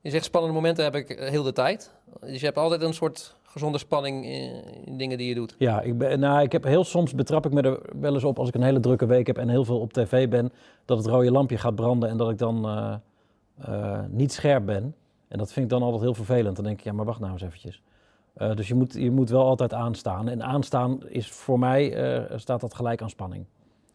Je zegt spannende momenten heb ik eh, heel de tijd. Dus je hebt altijd een soort gezonde spanning in, in dingen die je doet. Ja, ik, ben, nou, ik heb heel soms betrap ik me er wel eens op als ik een hele drukke week heb en heel veel op tv ben, dat het rode lampje gaat branden en dat ik dan eh, niet scherp ben. En dat vind ik dan altijd heel vervelend. Dan denk ik, ja, maar wacht nou eens eventjes. Eh, dus je moet, je moet wel altijd aanstaan. En aanstaan is voor mij, eh, staat dat gelijk aan spanning.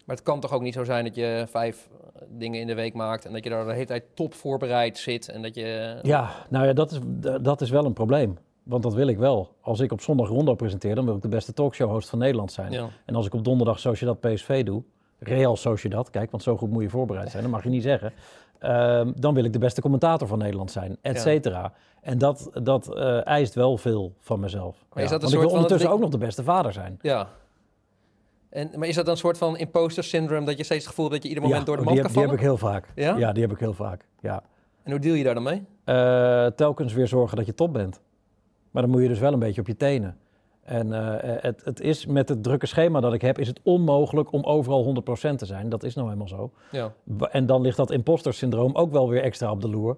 Maar het kan toch ook niet zo zijn dat je vijf eh, dingen in de week maakt en dat je daar de hele tijd top voorbereid zit en dat je... Ja, nou ja, dat is, dat is wel een probleem. Want dat wil ik wel. Als ik op zondag Rondo presenteer, dan wil ik de beste talkshow-host van Nederland zijn. Ja. En als ik op donderdag Sociedad PSV doe, Real Sociedad, kijk, want zo goed moet je voorbereid zijn, dat mag je niet zeggen. Ehm, dan wil ik de beste commentator van Nederland zijn, et Ja. cetera. En dat, dat eh, eist wel veel van mezelf. Maar is dat een want ik soort wil ondertussen ook nog de beste vader zijn. Ja. En, maar is dat dan een soort van imposter syndrome dat je steeds het gevoel hebt dat je ieder moment door de mand die, kan heb, die heb vallen? ik heel vaak. Ja? die heb ik heel vaak. Ja. En hoe deal je daar dan mee? Eh, telkens weer zorgen dat je top bent. Maar dan moet je dus wel een beetje op je tenen. En eh, het, het is met het drukke schema dat ik heb, is het onmogelijk om overal 100% te zijn. Dat is nou helemaal zo. Ja. En dan ligt dat imposter syndroom ook wel weer extra op de loer.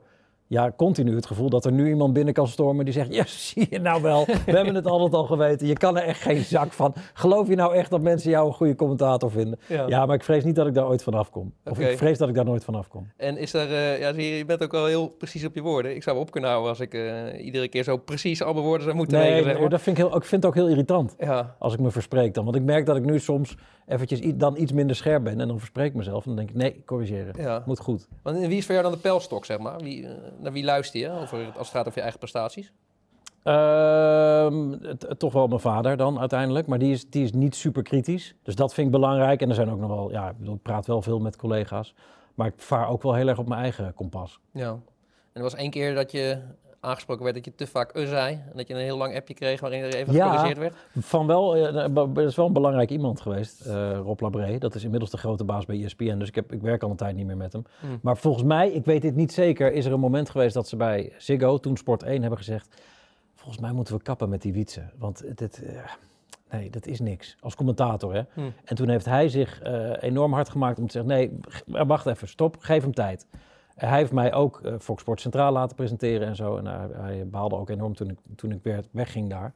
Ja, continu het gevoel dat er nu iemand binnen kan stormen die zegt... Ja, zie je nou wel, we hebben het altijd al geweten. Je kan er echt geen zak van. Geloof je nou echt dat mensen jou een goede commentator vinden? Ja. Ja, maar ik vrees niet dat ik daar ooit vanaf kom. Of ik vrees dat ik daar nooit vanaf kom. En is er, eh, ja, zie je, je bent ook wel heel precies op je woorden. Ik zou me op kunnen houden als ik eh, iedere keer zo precies al mijn woorden zou moeten Nee, regelen. maar. dat vind ik, heel, ik vind het ook heel irritant. Ja, als ik me verspreek dan. Want ik merk dat ik nu soms eventjes dan iets minder scherp ben en dan verspreek ik mezelf. En dan denk ik, nee, corrigeren. ja. Moet goed. Want wie is voor jou dan de pijlstok, zeg maar? Wie, eh, naar wie luister je over, als het gaat over je eigen prestaties? Ehm, toch wel mijn vader dan uiteindelijk. Maar die is, die is niet super kritisch. Dus dat vind ik belangrijk. En er zijn ook nog wel, ja, ik, bedoel, ik praat wel veel met collega's. Maar ik vaar ook wel heel erg op mijn eigen kompas. Ja. En er was één keer dat je aangesproken werd dat je te vaak uh zei. En dat je een heel lang appje kreeg waarin er even Ja. gecorrigeerd werd. Van wel, eh, dat is wel een belangrijk iemand geweest, eh, Rob Labré. Dat is inmiddels de grote baas bij ESPN. Dus ik, heb, ik werk al een tijd niet meer met hem. Hmm. Maar volgens mij, ik weet dit niet zeker, is er een moment geweest dat ze bij Ziggo, toen Sport 1, hebben gezegd... Volgens mij moeten we kappen met die wietsen. Want dit, eh, nee, dat is niks. Als commentator, hè. Hmm. En toen heeft hij zich enorm hard gemaakt om te zeggen... Nee, wacht even, stop, geef hem tijd. Eh, hij heeft mij ook eh, Fox Sport Centraal laten presenteren en zo. En hij, hij baalde ook enorm toen ik, toen ik weer wegging daar.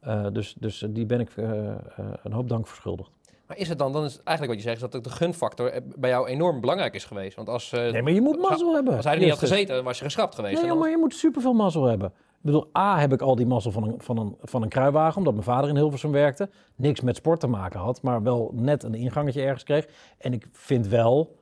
Eh, dus, dus die ben ik eh, eh, een hoop dank verschuldigd. Maar is het dan, dan is het eigenlijk wat je zegt, dat de gunfactor eh, bij jou enorm belangrijk is geweest. Want als, eh, Nee, maar je moet mazzel hebben. als hij er niet had gezeten, dan was je geschrapt geweest. Nee, maar je moet superveel mazzel hebben. Ik bedoel, A, heb ik al die mazzel van een, van, een, van een kruiwagen, omdat mijn vader in Hilversum werkte. Niks met sport te maken had, maar wel net een ingangetje ergens kreeg. En ik vind wel,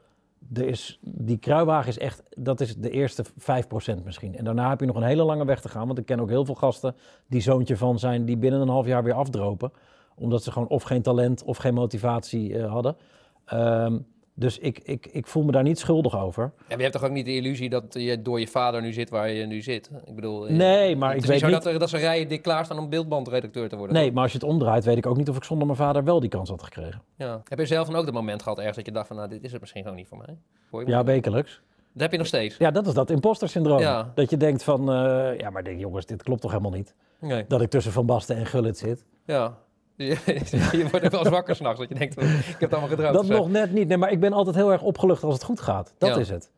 er is, die kruiwagen is echt, dat is de eerste 5% misschien. En daarna heb je nog een hele lange weg te gaan, want ik ken ook heel veel gasten die zoontje van zijn, die binnen een half jaar weer afdropen. Omdat ze gewoon of geen talent of geen motivatie eh, hadden. Ehm, dus ik, ik, ik voel me daar niet schuldig over. Ja, maar je hebt toch ook niet de illusie dat je door je vader nu zit waar je nu zit? Ik bedoel, eh, Nee, maar ik weet niet zo niet... dat, er, dat ze rijen dik klaarstaan om beeldbandredacteur te worden. Nee, maar als je het omdraait, weet ik ook niet of ik zonder mijn vader wel die kans had gekregen. Ja. Heb je zelf dan ook dat moment gehad ergens dat je dacht van, nou, dit is het misschien gewoon niet voor mij? Hoor? Ja, wekelijks. Dat heb je nog steeds? Ja, dat is dat imposter syndroom. Ja. Dat je denkt van, eh, ja, maar denk, jongens, dit klopt toch helemaal niet? Nee. Dat ik tussen Van Basten en Gullit zit. Ja. Je, wordt wel eens wakker s'nachts, dat je denkt, ik heb het allemaal gedroomd. Dat nog net niet. Nee, maar ik ben altijd heel erg opgelucht als het goed gaat. Dat Ja. is het.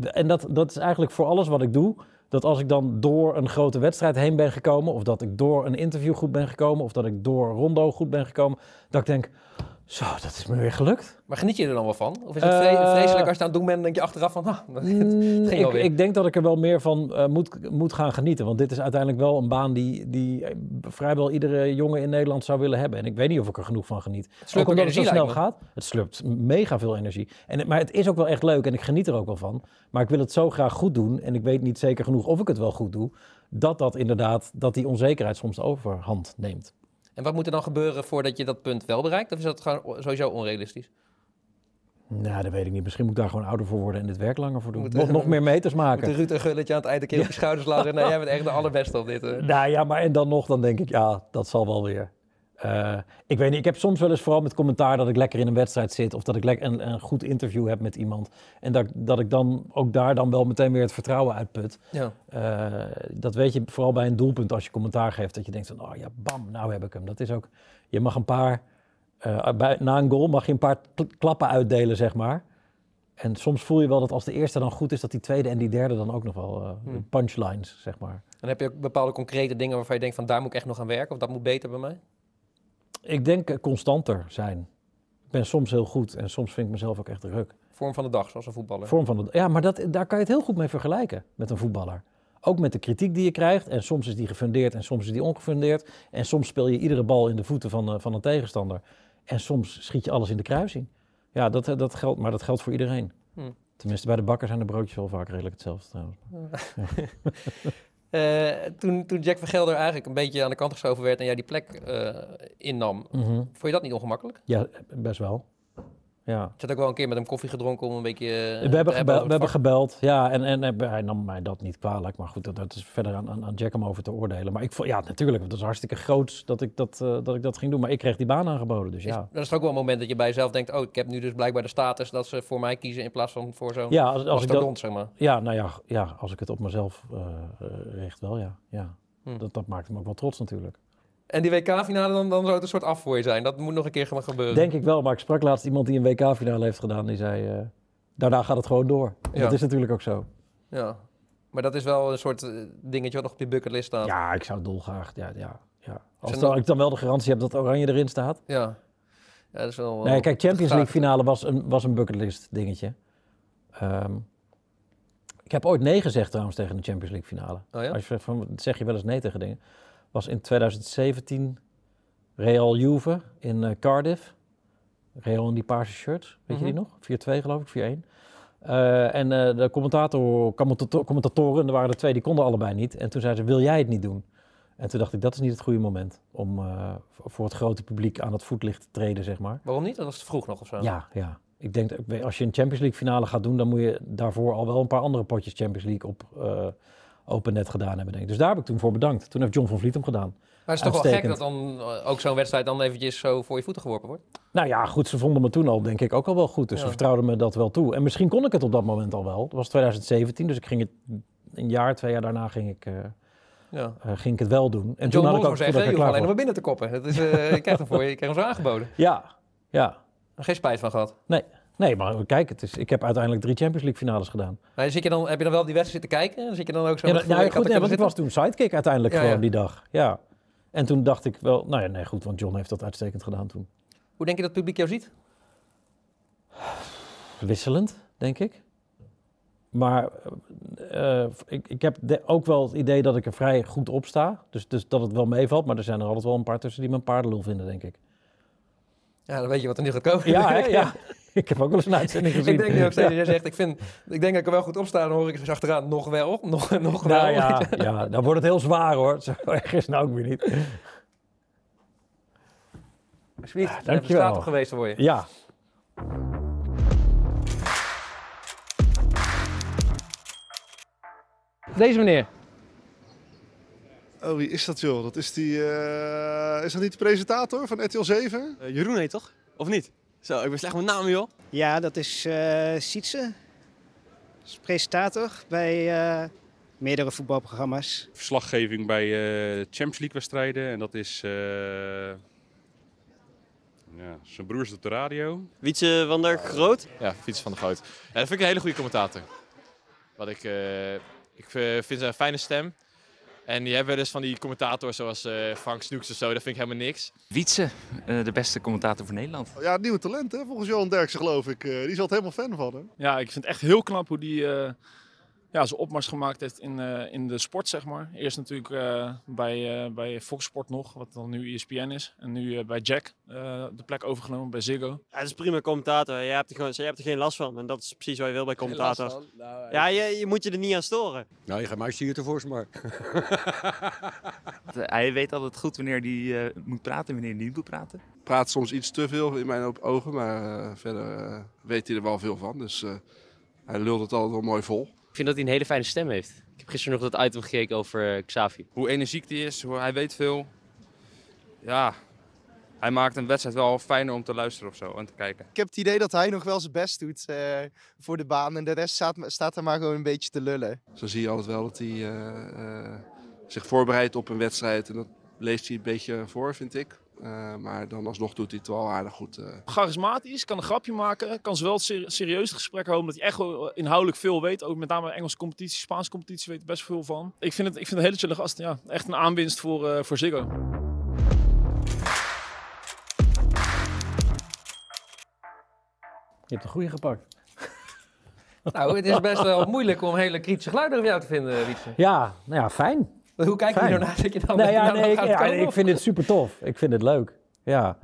En dat, dat is eigenlijk voor alles wat ik doe. Dat als ik dan door een grote wedstrijd heen ben gekomen, of dat ik door een interview goed ben gekomen, of dat ik door Rondo goed ben gekomen, dat ik denk, zo, dat is me weer gelukt. Maar geniet je er dan wel van? Of is het vre- Eh, vreselijk als je aan het doen bent en denk je achteraf van, ah, dat Mm, ging ik, alweer. ik denk dat ik er wel meer van eh, moet, moet gaan genieten. Want dit is uiteindelijk wel een baan die, die eh, vrijwel iedere jongen in Nederland zou willen hebben. En ik weet niet of ik er genoeg van geniet. slurpt Ook omdat het zo snel gaat. Het slurpt mega veel energie. En, het- maar het is ook wel echt leuk en ik geniet er ook wel van. Maar ik wil het zo graag goed doen. En ik weet niet zeker genoeg of ik het wel goed doe. Dat dat inderdaad, dat die onzekerheid soms de overhand neemt. En wat moet er dan gebeuren voordat je dat punt wel bereikt? Of is dat gewoon sowieso onrealistisch? Nou, dat weet ik niet. Misschien moet ik daar gewoon ouder voor worden en dit werk langer voor doen. Moet- Nog, nog meer meters Moet maken. de Ruud en Gulletje aan het eind een keer op je schouders laten en nou, jij bent echt de allerbeste op dit. eh. Nou ja, maar en dan nog, dan denk ik, ja, dat zal wel weer. Eh, ik weet niet, ik heb soms wel eens vooral met commentaar dat ik lekker in een wedstrijd zit of dat ik lekker een, een goed interview heb met iemand. En dat, dat ik dan ook daar dan wel meteen weer het vertrouwen uitput. Ja. Eh, dat weet je vooral bij een doelpunt als je commentaar geeft, dat je denkt van, oh ja, bam, nou heb ik hem. Dat is ook, je mag een paar, eh, bij, na een goal mag je een paar kl- klappen uitdelen, zeg maar. En soms voel je wel dat als de eerste dan goed is, dat die tweede en die derde dan ook nog wel Hmm. punchlines, zeg maar. Dan heb je ook bepaalde concrete dingen waarvan je denkt van daar moet ik echt nog aan werken of dat moet beter bij mij. Ik denk eh, constanter zijn. Ik ben soms heel goed en soms vind ik mezelf ook echt druk. Vorm van de dag, zoals een voetballer. Vorm van de, ja, maar dat, daar kan je het heel goed mee vergelijken met een voetballer. Ook met de kritiek die je krijgt. En soms is die gefundeerd en soms is die ongefundeerd. En soms speel je iedere bal in de voeten van, eh, van een tegenstander. En soms schiet je alles in de kruising. Ja, dat, eh, dat geldt, maar dat geldt voor iedereen. Hm. Tenminste, bij de bakker zijn de broodjes wel vaak redelijk hetzelfde trouwens. Eh, toen, toen Jack van Gelder eigenlijk een beetje aan de kant geschoven werd en jij die plek eh, innam, Mhm. vond je dat niet ongemakkelijk? Ja, best wel. Ja. Ik had ook wel een keer met hem koffie gedronken om een beetje... eh, we hebben, te gebeld, we hebben gebeld, ja, en, en en hij nam mij dat niet kwalijk. Maar goed, dat, dat is verder aan, aan, aan Jack om over te oordelen. Maar ik vond, ja, natuurlijk, het was hartstikke groot dat ik dat, eh, dat ik dat ging doen. Maar ik kreeg die baan aangeboden, dus Is- ja. Dat is ook wel een moment dat je bij jezelf denkt, oh, ik heb nu dus blijkbaar de status dat ze voor mij kiezen in plaats van voor zo'n Ja, als, als ik dat, zeg maar. ja, nou ja, ja, als ik het op mezelf eh, eh, richt wel, ja. ja. Hm. Dat, dat maakt me ook wel trots natuurlijk. En die WK-finale, dan, dan zou het een soort af voor je zijn. Dat moet nog een keer gaan gebeuren. Denk ik wel, maar ik sprak laatst iemand die een WK-finale heeft gedaan. Die zei, eh, daarna gaat het gewoon door. Ja. Dat is natuurlijk ook zo. Ja. Maar dat is wel een soort eh, dingetje wat nog op je bucketlist staat. Ja, ik zou dolgraag, ja, ja, ja. Als dan, ik dan wel de garantie heb dat Oranje erin staat. Ja. Ja, dat is wel... Nee, kijk, Champions. League finale was een, was een bucketlist dingetje. Ehm, ik heb ooit nee gezegd trouwens tegen de Champions League finale. Oh ja? Als je zegt van, zeg je wel eens nee tegen dingen. Was in 2017 Real Juve in eh, Cardiff. Real in die paarse shirts, weet je die Mhm. nog? 4-2 geloof ik, 4-1. Eh, en eh, de commentator, commentator, commentatoren, er waren er twee, die konden allebei niet. En toen zei ze, wil jij het niet doen? En toen dacht ik, dat is niet het goede moment om voor- het grote publiek aan het voetlicht te treden, zeg maar. Waarom niet? Dat was te vroeg nog of zo. Ja, ja. Ik denk, dat als je een Champions League finale gaat doen, dan moet je daarvoor al wel een paar andere potjes Champions League op open net gedaan hebben, denk ik. Dus daar heb ik toen voor bedankt. Toen heeft John van Vliet hem gedaan. Maar het is toch wel gek dat dan eh, ook zo'n wedstrijd dan eventjes zo voor je voeten geworpen wordt? Nou ja, goed, ze vonden me toen al, denk ik, ook al wel goed. Dus Ja. ze vertrouwden me dat wel toe. En misschien kon ik het op dat moment al wel. Dat was 2017, dus ik ging het een jaar, twee jaar daarna ging ik, eh, Ja. eh, ging ik het wel doen. En John toen had ik ook ik je hoeft alleen nog maar binnen te koppen. Dat is, eh, je krijgt hem voor je, je krijgt hem zo aangeboden. Ja, ja. Geen spijt van gehad. Nee, maar kijk, het is, ik heb uiteindelijk drie Champions League finales gedaan. Maar zit je dan, heb je dan wel die wedstrijd zitten kijken? En zit je dan ook zo Ja, dat- nou, gevoel, goed, nee, want ik was toen sidekick uiteindelijk Ja, gewoon ja. die dag. Ja. En toen dacht ik wel, nou ja, nee, goed, want John heeft dat uitstekend gedaan toen. Hoe denk je dat het publiek jou ziet? Wisselend, denk ik. Maar eh, ik, ik heb de- ook wel het idee dat ik er vrij goed op sta. Dus, dus dat het wel meevalt. Maar er zijn er altijd wel een paar tussen die me een paardenlul vinden, denk ik. Ja, dan weet je wat er nu gaat komen. Ja, hè? ja. ik heb ook wel eens een uitzending gezien. ik denk nu ook steeds, jij zegt, ik, vind, ik denk dat ik er wel goed op sta. Dan hoor ik eens achteraan, nog wel, nog, nog wel. Nou ja, ja, dan wordt het heel zwaar hoor. Zo erg is het nou ook weer niet. Alsjeblieft, dankjewel. even staat op geweest voor je. Ja, Deze meneer. Oh, wie is dat joh? Dat is die. eh, is dat niet de presentator van RTL 7? Eh, Jeroen heet toch? Of niet? Zo, ik ben slecht met namen, joh. Ja, dat is eh Sietse. Is presentator bij eh, meerdere voetbalprogramma's. verslaggeving bij eh, Champions League wedstrijden. En dat is... eh, ja, zijn broer is op de radio. Wietse van der Groot. Ja, Fiets van de Groot. Ja, dat vind ik een hele goede commentator. Wat ik, eh, ik vind ze een fijne stem. En die hebben dus van die commentators zoals eh, Frank Snoeks of zo, dat vind ik helemaal niks. Wietse, eh, de beste commentator van Nederland. Ja, nieuwe talent hè, volgens Johan Derksen geloof ik. Eh, die is altijd helemaal fan van hem. Ja, ik vind het echt heel knap hoe die eh, ja, zijn opmars gemaakt heeft in, eh, in de sport, zeg maar. Eerst natuurlijk eh, bij, eh, bij Fox Sport nog, wat dan nu ESPN is. En nu bij Jack eh, de plek overgenomen bij Ziggo. Ja, het is prima commentator. Je hebt, er gewoon, je hebt er geen last van. En dat is precies wat je wil bij commentators. Ja, je, je moet je er niet aan storen. Nou, je gaat mij hier tevoorschijn maar. Hij weet altijd goed wanneer hij eh, moet praten en wanneer hij niet moet praten. Praat soms iets te veel in mijn ogen, maar verder eh, weet hij er wel veel van. Dus eh, hij lult het altijd wel mooi vol. Ik vind dat hij een hele fijne stem heeft. Ik heb gisteren nog dat item gekeken over eh, Xavi. Hoe energiek hij is, hoe, hij weet veel. Ja, hij maakt een wedstrijd wel fijner om te luisteren of zo en te kijken. Ik heb het idee dat hij nog wel zijn best doet eh, voor de baan. En de rest staat, staat er maar gewoon een beetje te lullen. Zo zie je altijd wel dat hij eh, eh, zich voorbereidt op een wedstrijd. En dat leest hij een beetje voor, vind ik. Eh, maar dan alsnog doet hij het wel aardig goed. eh. Charismatisch, kan een grapje maken, kan zowel ser- serieus het gesprek houden, omdat hij echt wel inhoudelijk veel weet. Ook met name Engelse competitie, Spaanse competitie weet hij best veel van. Ik vind het, ik vind het een hele chille gast. Ja, echt een aanwinst voor, eh, voor Ziggo. je hebt een goede gepakt. Nou, het is best wel moeilijk om hele kritische geluiden over jou te vinden, Wietse. Ja, nou ja, fijn. Hoe kijk je Fijn. hier nou naar? Dat je dan Nee, ja, nou nee, ik, gaat ja, komen, ik vind dit super tof. Ik vind het leuk. Ja.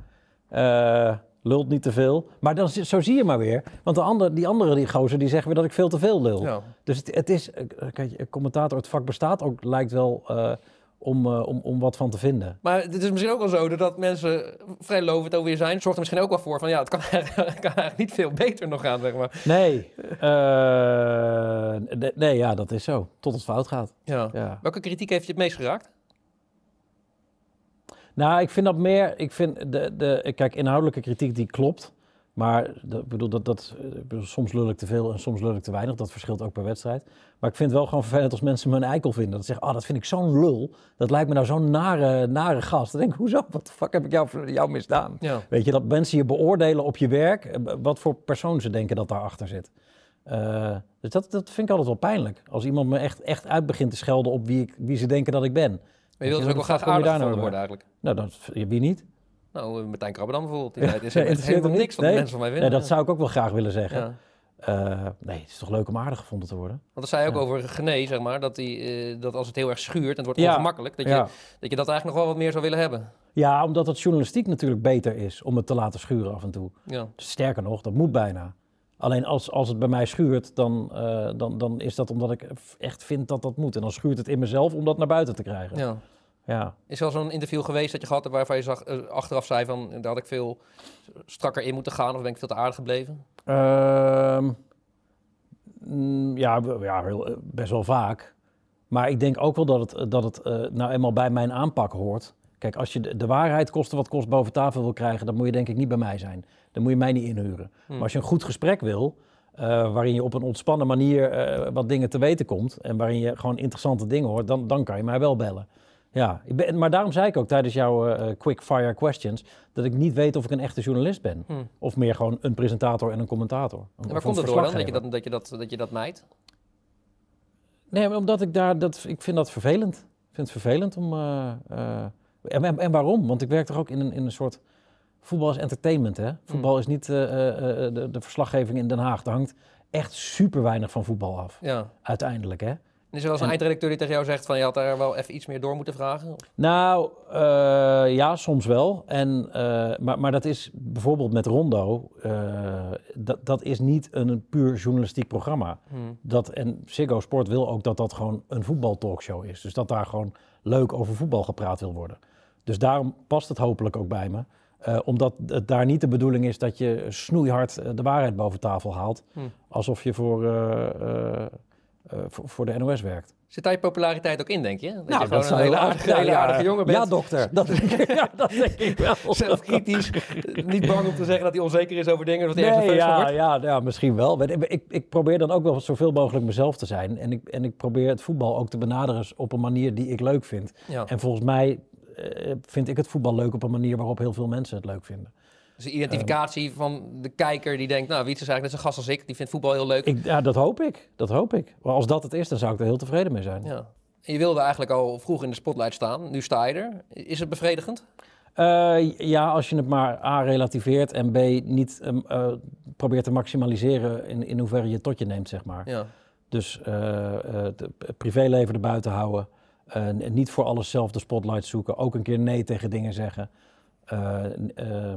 Eh, Lult niet te veel. Maar dan, zo zie je maar weer. Want de andere, die andere die gozer die zeggen weer dat ik veel te veel lul. Ja. Dus het, het is, eh, kijk, een commentator, het vak bestaat ook, lijkt wel eh, om, eh, om, om wat van te vinden. Maar het is misschien ook wel zo dat mensen vrij lovend over je zijn. Zorgt er misschien ook wel voor van ja, het kan eigenlijk, kan eigenlijk niet veel beter nog gaan, zeg maar. Nee, eh, nee, nee, ja, dat is zo. Tot het fout gaat. Ja. Ja. Welke kritiek heeft je het meest geraakt? Nou, ik vind dat meer. Ik vind de, de, kijk, inhoudelijke kritiek die klopt. Maar ik bedoel, dat, dat, eh, bedoel, soms lul ik te veel en soms lul ik te weinig. Dat verschilt ook per wedstrijd. Maar ik vind het wel gewoon vervelend als mensen me een eikel vinden. Dat ze zeggen, ah, dat vind ik zo'n lul. Dat lijkt me nou zo'n nare, nare gast. Dan denk ik, hoezo? Wat de fuck heb ik jou, jou misdaan? Ja. Weet je, dat mensen je beoordelen op je werk. eh, Wat voor persoon ze denken dat daarachter zit. Eh, dus dat, dat vind ik altijd wel pijnlijk. Als iemand me echt, echt uit begint te schelden op wie, ik, wie ze denken dat ik ben. Maar je wilt dus ook wel graag aardig gevonden nou worden eigenlijk. Nou, dat, wie niet? Nou, eh, Martijn Krabberdam bijvoorbeeld. Die zei, het is nee, helemaal niks wat niet. mensen van mij Nee, vinden. dat zou ik ook wel graag willen zeggen. Ja. Eh, nee, het is toch leuk om aardig gevonden te worden? Want dat zei je ook Ja. over Gené, zeg maar, dat, die, eh, dat als het heel erg schuurt en het wordt Ja. ongemakkelijk, dat, Ja. je, dat je dat eigenlijk nog wel wat meer zou willen hebben. Ja, omdat het journalistiek natuurlijk beter is om het te laten schuren af en toe. Ja. Sterker nog, dat moet bijna. Alleen als, als het bij mij schuurt, dan, dan, dan is dat omdat ik echt vind dat dat moet. En dan schuurt het in mezelf om dat naar buiten te krijgen. Ja. Is er al zo'n interview geweest dat je gehad hebt waarvan je zag, eh, achteraf zei van, daar had ik veel strakker in moeten gaan of ben ik veel te aardig gebleven? Ehm, mm, ja, ja heel, eh, best wel vaak. Maar ik denk ook wel dat het, dat het eh, nou eenmaal bij mijn aanpak hoort. Kijk, als je de, de waarheid kosten wat kost boven tafel wil krijgen, dan moet je denk ik niet bij mij zijn. Dan moet je mij niet inhuren. Hmm. Maar als je een goed gesprek wil, eh, waarin je op een ontspannen manier eh, wat dingen te weten komt en waarin je gewoon interessante dingen hoort, dan, dan kan je mij wel bellen. Ja, ik ben, maar daarom zei ik ook tijdens jouw eh, quick fire questions dat ik niet weet of ik een echte journalist ben. Hmm. Of meer gewoon een presentator en een commentator. En Of waar komt het door dan, dat je dat, dat, je dat, dat je dat mijt? Nee, maar omdat ik daar, dat, ik vind dat vervelend. Ik vind het vervelend om... eh, en, en, en waarom? Want ik werk toch ook in een, in een soort... Voetbal is entertainment, hè? Voetbal is niet de, de verslaggeving in Den Haag. Daar hangt echt super weinig van voetbal af. Ja. Uiteindelijk, hè? En is er wel eens een En- eindredacteur die tegen jou zegt van, je had daar wel even iets meer door moeten vragen? Nou, eh, ja, soms wel. En, eh, maar, maar dat is bijvoorbeeld met Rondo, eh, dat, dat is niet een, een puur journalistiek programma. Hmm. Dat, en Ziggo Sport wil ook dat dat gewoon een voetbaltalkshow is. Dus dat daar gewoon leuk over voetbal gepraat wil worden. Dus daarom past het hopelijk ook bij me. Omdat het daar niet de bedoeling is dat je snoeihard de waarheid boven tafel haalt. Hmm. Alsof je voor, eh, voor, voor de NOS werkt. Zit daar je populariteit ook in, denk je? Dat Nou, je gewoon een hele aardige, ja, aardige jongen bent. Ja, dokter. Dat denk ik, ja, dat denk ik wel. Zelfkritisch. niet bang om te zeggen dat hij onzeker is over dingen. Dat hij Nee, ja, wordt. ja, ja, misschien wel. Ik, ik, ik probeer dan ook wel zoveel mogelijk mezelf te zijn. En ik, en ik probeer het voetbal ook te benaderen op een manier die ik leuk vind. Ja. En volgens mij eh, vind ik het voetbal leuk op een manier waarop heel veel mensen het leuk vinden. Dus de identificatie van de kijker die denkt, nou, Wiets is eigenlijk net zo'n gast als ik. Die vindt voetbal heel leuk. ik. Ja, dat hoop ik. Dat hoop ik. Maar als dat het is, dan zou ik er heel tevreden mee zijn. Ja. En je wilde eigenlijk al vroeg in de spotlight staan. Nu sta je er. Is het bevredigend? Eh, ja, als je het maar A relativeert en B niet ehm, eh, probeert te maximaliseren in, in hoeverre je tot je neemt, zeg maar. Ja. Dus eh, eh, het het privéleven erbuiten houden. eh, en niet voor alles zelf de spotlight zoeken. Ook een keer nee tegen dingen zeggen. Eh, ehm, eh,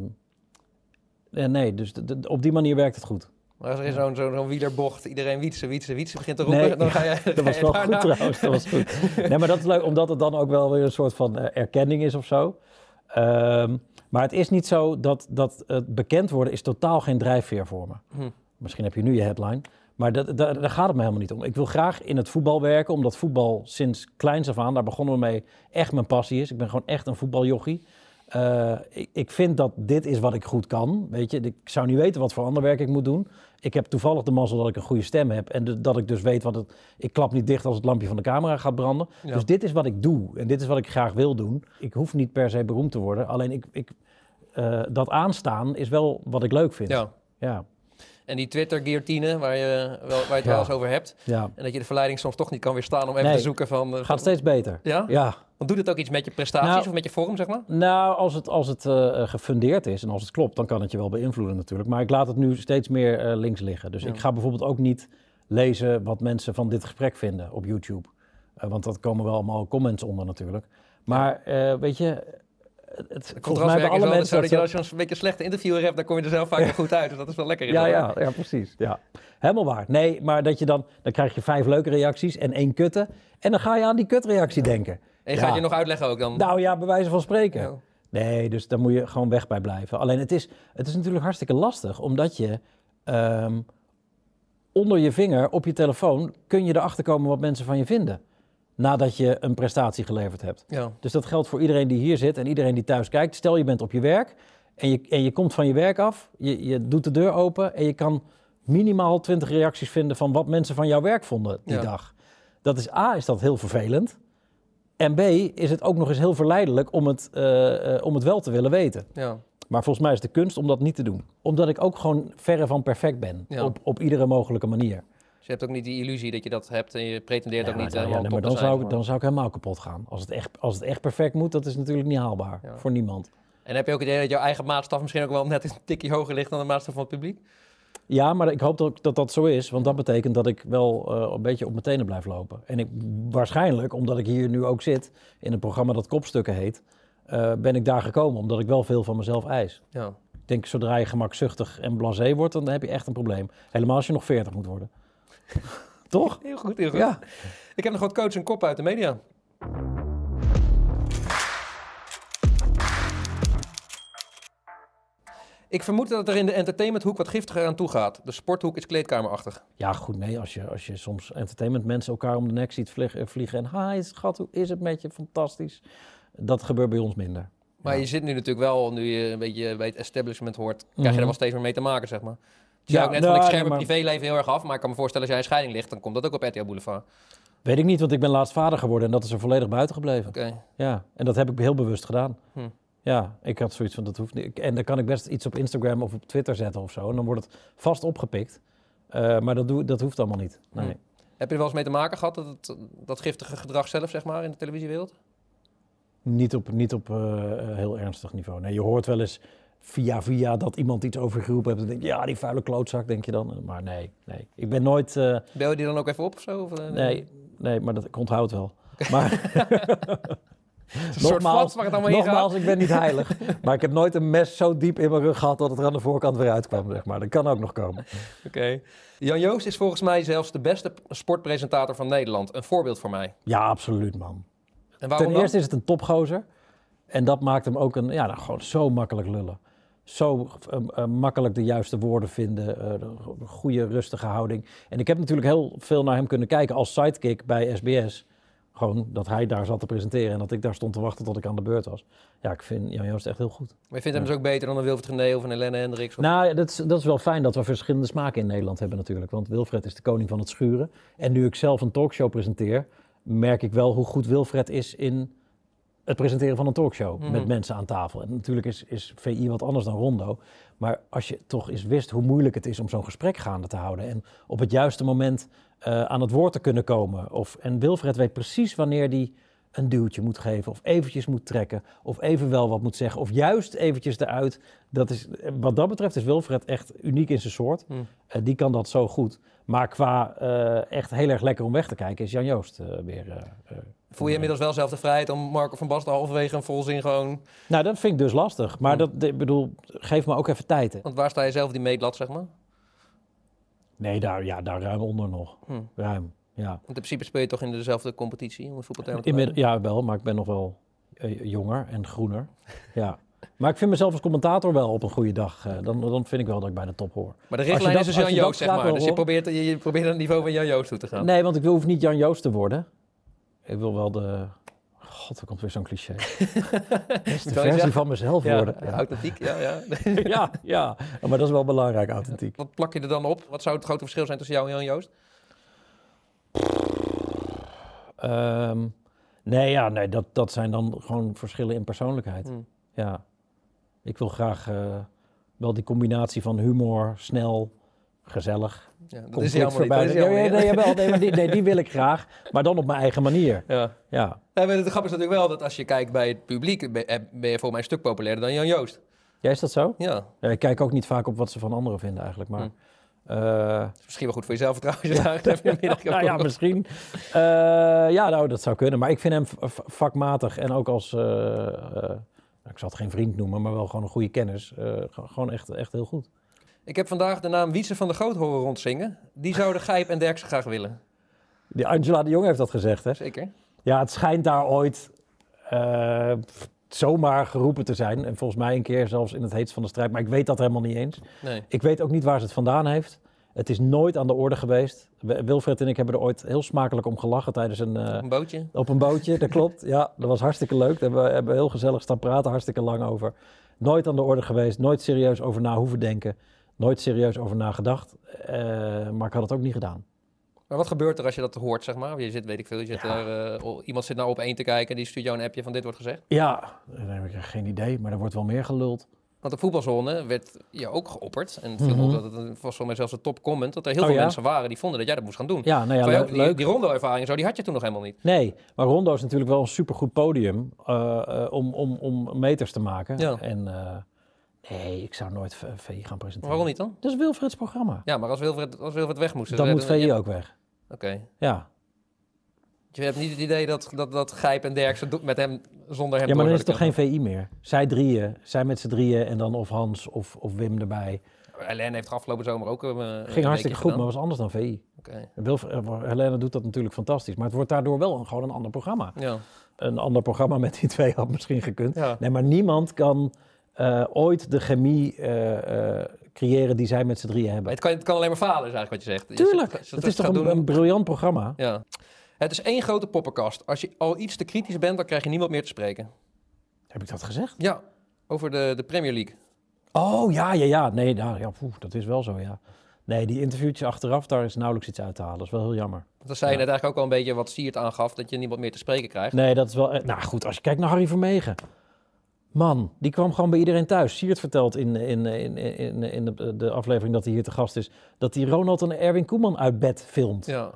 nee, dus op die manier werkt het goed. Maar als er in zo'n zo'n zo'n wielerbocht iedereen wietsen, wietsen, wietsen begint te roepen, Nee, dan ga je dat was wel goed trouwens. Dat was goed. Nee, maar dat is leuk, omdat het dan ook wel weer een soort van eh, erkenning is of zo. Ehm, maar het is niet zo dat, dat het bekend worden is totaal geen drijfveer voor me. Hm. Misschien heb je nu je headline. Maar dat, dat- daar gaat het me helemaal niet om. Ik wil graag in het voetbal werken, omdat voetbal sinds kleins af aan, daar begonnen we mee, echt mijn passie is. Ik ben gewoon echt een voetbaljochie. Eh, ik, ik vind dat dit is wat ik goed kan. Weet je, ik zou niet weten wat voor ander werk ik moet doen. Ik heb toevallig de mazzel dat ik een goede stem heb. En de- dat ik dus weet wat het. Ik klap niet dicht als het lampje van de camera gaat branden. Ja. Dus dit is wat ik doe. En dit is wat ik graag wil doen. Ik hoef niet per se beroemd te worden. Alleen ik, ik, eh, dat aanstaan is wel wat ik leuk vind. Ja. ja. En die Twitter-guillotine, waar je, wel, waar je het Ja. wel eens over hebt. Ja. En dat je de verleiding soms toch niet kan weerstaan om even Nee. te zoeken van... eh, Gaat steeds beter. Ja? Ja. Want doet het ook iets met je prestaties Nou- of met je vorm, zeg maar? Nou, als het, als het eh, gefundeerd is en als het klopt, dan kan het je wel beïnvloeden natuurlijk. Maar ik laat het nu steeds meer eh, links liggen. Dus Ja. ik ga bijvoorbeeld ook niet lezen wat mensen van dit gesprek vinden op YouTube. Eh, want dat komen wel allemaal comments onder natuurlijk. Maar eh, weet je, het, volgens mij Contrastwerk bij is alle mensen zo dat je als je een beetje een slechte interviewer hebt, dan kom je er zelf vaak wel goed uit. Dus dat is wel lekker. Ja, ja, ja, precies. Ja. Helemaal waar. Nee, maar dat je dan, dan krijg je vijf leuke reacties en één kutte. En dan ga je aan die kutreactie denken. En gaat je nog uitleggen ook dan. Nou ja, bij wijze van spreken. Nee, dus daar moet je gewoon weg bij blijven. Alleen het is, het is natuurlijk hartstikke lastig, omdat je ehm, onder je vinger op je telefoon kun je erachter komen wat mensen van je vinden. Nadat je een prestatie geleverd hebt. Ja. Dus dat geldt voor iedereen die hier zit en iedereen die thuis kijkt. Stel je bent op je werk en je, en je komt van je werk af, je, je doet de deur open en je kan minimaal 20 reacties vinden van wat mensen van jouw werk vonden die Ja. dag. Dat is A, is dat heel vervelend. En B, is het ook nog eens heel verleidelijk om het, eh, eh, om het wel te willen weten. Ja. Maar volgens mij is de kunst om dat niet te doen. Omdat ik ook gewoon verre van perfect ben. Ja. Op, op iedere mogelijke manier. Dus je hebt ook niet die illusie dat je dat hebt en je pretendeert ook Ja, niet ja, helemaal nee, top maar te dan zou, ik, maar- dan zou ik helemaal kapot gaan. Als het echt, als het echt perfect moet, dat is natuurlijk niet haalbaar. Voor niemand. En heb je ook het idee dat jouw eigen maatstaf misschien ook wel net een tikje hoger ligt dan de maatstaf van het publiek? Ja, maar ik hoop dat dat, dat zo is. Want dat betekent dat ik wel eh, een beetje op mijn tenen blijf lopen. En ik, waarschijnlijk, omdat ik hier nu ook zit, in een programma dat Kopstukken heet, eh, ben ik daar gekomen. Omdat ik wel veel van mezelf eis. Ja. Ik denk, zodra je gemakzuchtig en blasé wordt, dan heb je echt een probleem. Helemaal als je nog 40 moet worden. Toch? Heel goed, heel goed. Ja. Ik heb nog wat coach en kop uit de media. Ik vermoed dat er in de entertainmenthoek wat giftiger aan toe gaat. De sporthoek is kleedkamerachtig. Ja, goed, nee. Als je, als je soms entertainment mensen elkaar om de nek ziet eh, vliegen en hi schat, hoe is het met je? Fantastisch. Dat gebeurt bij ons minder. Maar je zit nu natuurlijk wel, nu je een beetje bij het establishment hoort, krijg je Mhm. er wel steeds meer mee te maken, zeg maar. Ja, ook net nou, van, ik scherm mijn maar- privéleven heel erg af, maar ik kan me voorstellen als jij een scheiding ligt, dan komt dat ook op RTL Boulevard. Weet ik niet, want ik ben laatst vader geworden en dat is er volledig buiten gebleven. Oké. Ja, en dat heb ik heel bewust gedaan. Hm. Ja, ik had zoiets van, dat hoeft niet. En dan kan ik best iets op Instagram of op Twitter zetten of zo. En dan wordt het vast opgepikt. Eh, maar dat, doe, dat hoeft allemaal niet. Nee. Hm. Heb je er wel eens mee te maken gehad, dat, het, dat giftige gedrag zelf, zeg maar, in de televisiewereld? Niet op, niet op eh, heel ernstig niveau. Nee, je hoort wel eens via via dat iemand iets over geroepen heeft. Dan denk je, ja, die vuile klootzak, denk je dan. Maar nee, nee. Ik ben nooit... eh, Bel je die dan ook even op of zo? Of, eh, nee, nee, maar dat, ik onthoud wel. Maar... nogmaals ik ben niet heilig. maar ik heb nooit een mes zo diep in mijn rug gehad dat het er aan de voorkant weer uitkwam. Zeg maar. Dat kan ook nog komen. Oké. Jan Joost is volgens mij zelfs de beste sportpresentator van Nederland. Een voorbeeld voor mij. Ja, absoluut, man. En Ten dan? eerste is het een topgozer. En dat maakt hem ook een, ja, nou, gewoon zo makkelijk lullen. Zo eh, eh, makkelijk de juiste woorden vinden. eh, de go- goede, rustige houding. En ik heb natuurlijk heel veel naar hem kunnen kijken als sidekick bij SBS. Gewoon dat hij daar zat te presenteren en dat ik daar stond te wachten tot ik aan de beurt was. Ja, ik vind Jan Joost echt heel goed. Maar je vindt hem dus ook beter dan een Wilfried Gené of een Helene Hendricks? Of... Nou, dat is, dat is wel fijn dat we verschillende smaken in Nederland hebben natuurlijk. Want Wilfred is de koning van het schuren. En nu ik zelf een talkshow presenteer, merk ik wel hoe goed Wilfred is in het presenteren van een talkshow. Mhm. Met mensen aan tafel. En natuurlijk is, is VI wat anders dan Rondo. Maar als je toch eens wist hoe moeilijk het is om zo'n gesprek gaande te houden. En op het juiste moment eh, aan het woord te kunnen komen. Of, en Wilfred weet precies wanneer die een duwtje moet geven, of eventjes moet trekken, of even wel wat moet zeggen, of juist eventjes eruit. Dat is, wat dat betreft is Wilfred echt uniek in zijn soort. Hmm. Eh, die kan dat zo goed. Maar qua eh, echt heel erg lekker om weg te kijken, is Jan Joost weer. Voel je inmiddels wel zelf de vrijheid om Marco van Basten halverwege een volzin gewoon... nou, dat vind ik dus lastig. Maar dat, ik bedoel, geef me ook even tijd. Hè. Want waar sta je zelf die meetlat, zeg maar? Nee, daar, ja, daar ruim onder nog. Hm. Ruim, ja. Want in principe speel je toch in dezelfde competitie, om voetbaltermen ja, wel, maar ik ben nog wel eh, jonger en groener. ja. Maar ik vind mezelf als commentator wel op een goede dag. eh, dan, dan vind ik wel dat ik bij de top hoor. Maar de richtlijn dat- is dus Jan Joost, zeg maar. Dus je probeert, je, je probeert naar het niveau van Jan Joost toe te gaan. Nee, want ik wil, hoef niet Jan Joost te worden. Ik wil wel de... God, er komt weer zo'n cliché. Beste versie van mezelf Ja, worden. authentiek, ja, ja. ja, ja. Maar dat is wel belangrijk, authentiek. Wat plak je er dan op? Wat zou het grote verschil zijn tussen jou en Jan Joost? Ehm, nee, ja, nee dat, dat zijn dan gewoon verschillen in persoonlijkheid. Hmm. Ja. Ik wil graag eh, wel die combinatie van humor, snel, gezellig. Ja, dat conflict is hij allemaal niet, dat is vermijden. hij Nee, nee, nee, maar die, nee, die wil ik graag, maar dan op mijn eigen manier. Ja. Ja. Ja, maar het grap is natuurlijk wel dat als je kijkt bij het publiek, ben eh, je voor mij een stuk populairder dan Jan Joost. Ja, is dat zo? Ja. ik kijk ook niet vaak op wat ze van anderen vinden eigenlijk, maar... Hm. eh, Misschien wel goed voor jezelf trouwens. kan nou ja, misschien. Eh, ja, nou, dat zou kunnen. Maar ik vind hem vakmatig en ook als ik zal het geen vriend noemen, maar wel gewoon een goede kennis. Ge- gewoon echt, echt heel goed. Ik heb vandaag de naam Wietse van de Groot horen rondzingen. Die zouden Gijp en Derksen graag willen. Die Angela de Jong heeft dat gezegd, hè? Zeker. Ja, het schijnt daar ooit eh, zomaar geroepen te zijn. En volgens mij een keer zelfs in het heetst van de strijd. Maar ik weet dat helemaal niet eens. Nee. Ik weet ook niet waar ze het vandaan heeft. Het is nooit aan de orde geweest. We- Wilfred en ik hebben er ooit heel smakelijk om gelachen tijdens een... eh, Op een bootje. Op een bootje, dat klopt. Ja, dat was hartstikke leuk. Daar hebben we hebben heel gezellig staan praten, hartstikke lang over. Nooit aan de orde geweest, nooit serieus over na hoeven denken. Nooit serieus over nagedacht. Eh maar ik had het ook niet gedaan. Maar wat gebeurt er als je dat hoort, zeg maar? Je zit, weet ik veel, je zit daar, eh, iemand zit nou op één te kijken en die stuurt jou een appje van dit wordt gezegd. Ja, dan heb ik geen idee, maar er wordt wel meer geluld. Want de voetbalzone werd je ook geopperd. En het Mhm. dat het was voor mij zelfs een top comment. Dat er heel Oh veel ja? mensen waren die vonden dat jij dat moest gaan doen. Ja, nou ja, leuk- die, leuk. die rondo-ervaring zo, die had je toen nog helemaal niet. Nee, maar Rondo is natuurlijk wel een supergoed podium eh, om, meters te maken. Ja. En nee, ik zou nooit VI gaan presenteren. Waarom niet dan? Dat is Wilfred's programma. Ja, maar als Wilfred, als Wilfred weg moest... Dan moet VI ook weg. Oké. Ja. Je hebt niet het idee dat, dat, dat Gijp en Derksen met hem, zonder hem Ja, maar dan is het toch geen VI meer? Zij drieën, zij met z'n drieën en dan of Hans of, of Wim erbij. Helene heeft afgelopen zomer ook... eh, een Ging hartstikke goed, gedaan. maar was anders dan VI. Wilf, eh, Helene doet dat natuurlijk fantastisch, maar het wordt daardoor wel een, gewoon een ander programma. Ja. Een ander programma met die twee had misschien gekund. Ja. Nee, maar niemand kan eh, ooit de chemie eh, eh, creëren die zij met z'n drieën hebben. Het kan, het kan alleen maar falen, is eigenlijk wat je zegt. Je Tuurlijk, zegt- het dat is toch een, briljant programma. Ja. Het is één grote poppenkast. Als je al iets te kritisch bent, dan krijg je niemand meer te spreken. Heb ik dat gezegd? Ja, over de, de Premier League. Oh ja, ja, ja. Nee, nou, ja, dat is wel zo, ja. Nee, die interviewtjes achteraf, daar is nauwelijks iets uit te halen. Dat is wel heel jammer. Dan zei je net eigenlijk ook al een beetje wat Siert aangaf, dat je niemand meer te spreken krijgt. Nee, dat is wel... Nou goed, als je kijkt naar Harry Vermegen. Man, die kwam gewoon bij iedereen thuis. Siert vertelt in, in, in, in, in de, de aflevering dat hij hier te gast is... dat hij Ronald en Erwin Koeman uit bed filmt. Ja.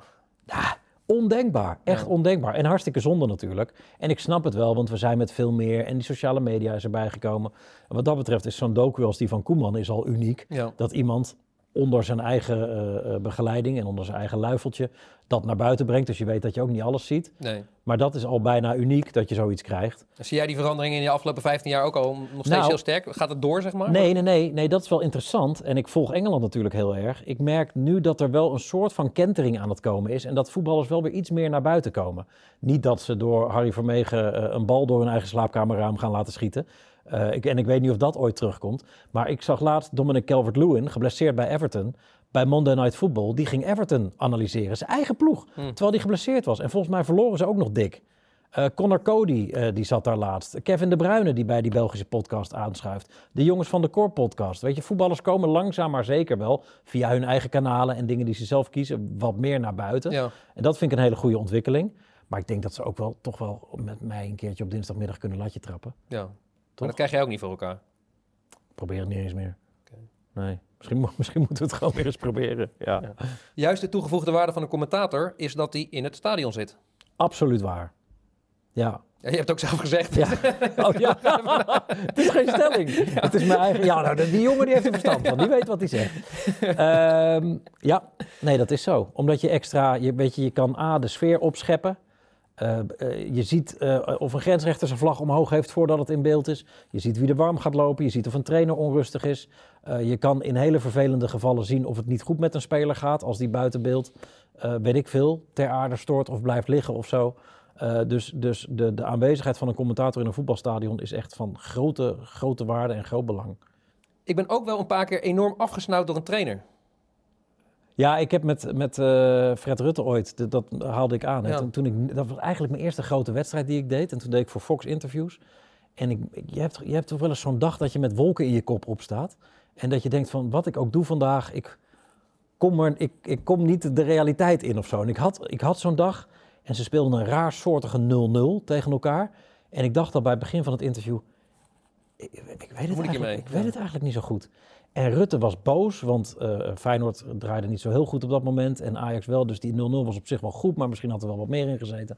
Ondenkbaar, echt ondenkbaar. En hartstikke zonde natuurlijk. En ik snap het wel, want we zijn met veel meer... en die sociale media is erbij gekomen. En wat dat betreft is zo'n docu als die van Koeman is al uniek. Ja. Dat iemand onder zijn eigen eh, eh, begeleiding en onder zijn eigen luifeltje... dat naar buiten brengt. Dus je weet dat je ook niet alles ziet. Nee. Maar dat is al bijna uniek dat je zoiets krijgt. Zie jij die verandering in de afgelopen 15 jaar ook al nog steeds Nou, heel sterk? Gaat het door, zeg maar? Nee, nee, nee, nee, dat is wel interessant. En ik volg Engeland natuurlijk heel erg. Ik merk nu dat er wel een soort van kentering aan het komen is. En dat voetballers wel weer iets meer naar buiten komen. Niet dat ze door Harry Vermegen eh, een bal door hun eigen slaapkamerraam gaan laten schieten. Eh, ik, en ik weet niet of dat ooit terugkomt. Maar ik zag laatst Dominic Calvert-Lewin, geblesseerd bij Everton, bij Monday Night Football. Die ging Everton analyseren, zijn eigen ploeg. Terwijl die geblesseerd was. En volgens mij verloren ze ook nog dik. Eh Connor Cody, eh, die zat daar laatst. Kevin De Bruyne, die bij die Belgische podcast aanschuift. De jongens van de Core podcast. Weet je, voetballers komen langzaam maar zeker wel... via hun eigen kanalen en dingen die ze zelf kiezen... wat meer naar buiten. Ja. En dat vind ik een hele goede ontwikkeling. Maar ik denk dat ze ook wel toch wel met mij een keertje op dinsdagmiddag kunnen latje trappen. Ja. Maar dat krijg jij ook niet voor elkaar. Probeer het niet eens meer. Nee, misschien, misschien moeten we het gewoon weer eens proberen. Ja. Juist de toegevoegde waarde van een commentator is dat hij in het stadion zit. Absoluut waar. Ja. Ja, je hebt het ook zelf gezegd. Ja. Oh ja. het is geen stelling. Het is mijn eigen. Ja, nou, die jongen die heeft er verstand van. Die weet wat hij zegt. Ehm, ja, nee, dat is zo. Omdat je extra, je, weet je, je kan A, de sfeer opscheppen. Eh, eh, je ziet eh, of een grensrechter zijn vlag omhoog heeft voordat het in beeld is. Je ziet wie er warm gaat lopen. Je ziet of een trainer onrustig is. Je kan in hele vervelende gevallen zien of het niet goed met een speler gaat. Als die buiten beeld, weet ik veel, ter aarde stoort of blijft liggen of zo. Dus dus de, de aanwezigheid van een commentator in een voetbalstadion is echt van grote, grote waarde en groot belang. Ik ben ook wel een paar keer enorm afgesnauwd door een trainer. Ja, ik heb met, met eh, Fred Rutte ooit, dat, dat haalde ik aan. Ja. Toen, toen ik, dat was eigenlijk mijn eerste grote wedstrijd die ik deed. En toen deed ik voor Fox interviews. En ik, je, hebt, je hebt toch wel eens zo'n dag dat je met wolken in je kop opstaat. En dat je denkt van, wat ik ook doe vandaag, ik kom, er, ik, ik kom niet de realiteit in of zo. En ik had, ik had zo'n dag en ze speelden een raar soortige 0-0 tegen elkaar. En ik dacht al bij het begin van het interview, ik, ik weet, het ik weet het eigenlijk niet zo goed. En Rutte was boos, want eh, Feyenoord draaide niet zo heel goed op dat moment. En Ajax wel, dus die 0-0 was op zich wel goed, maar misschien had er wel wat meer in gezeten.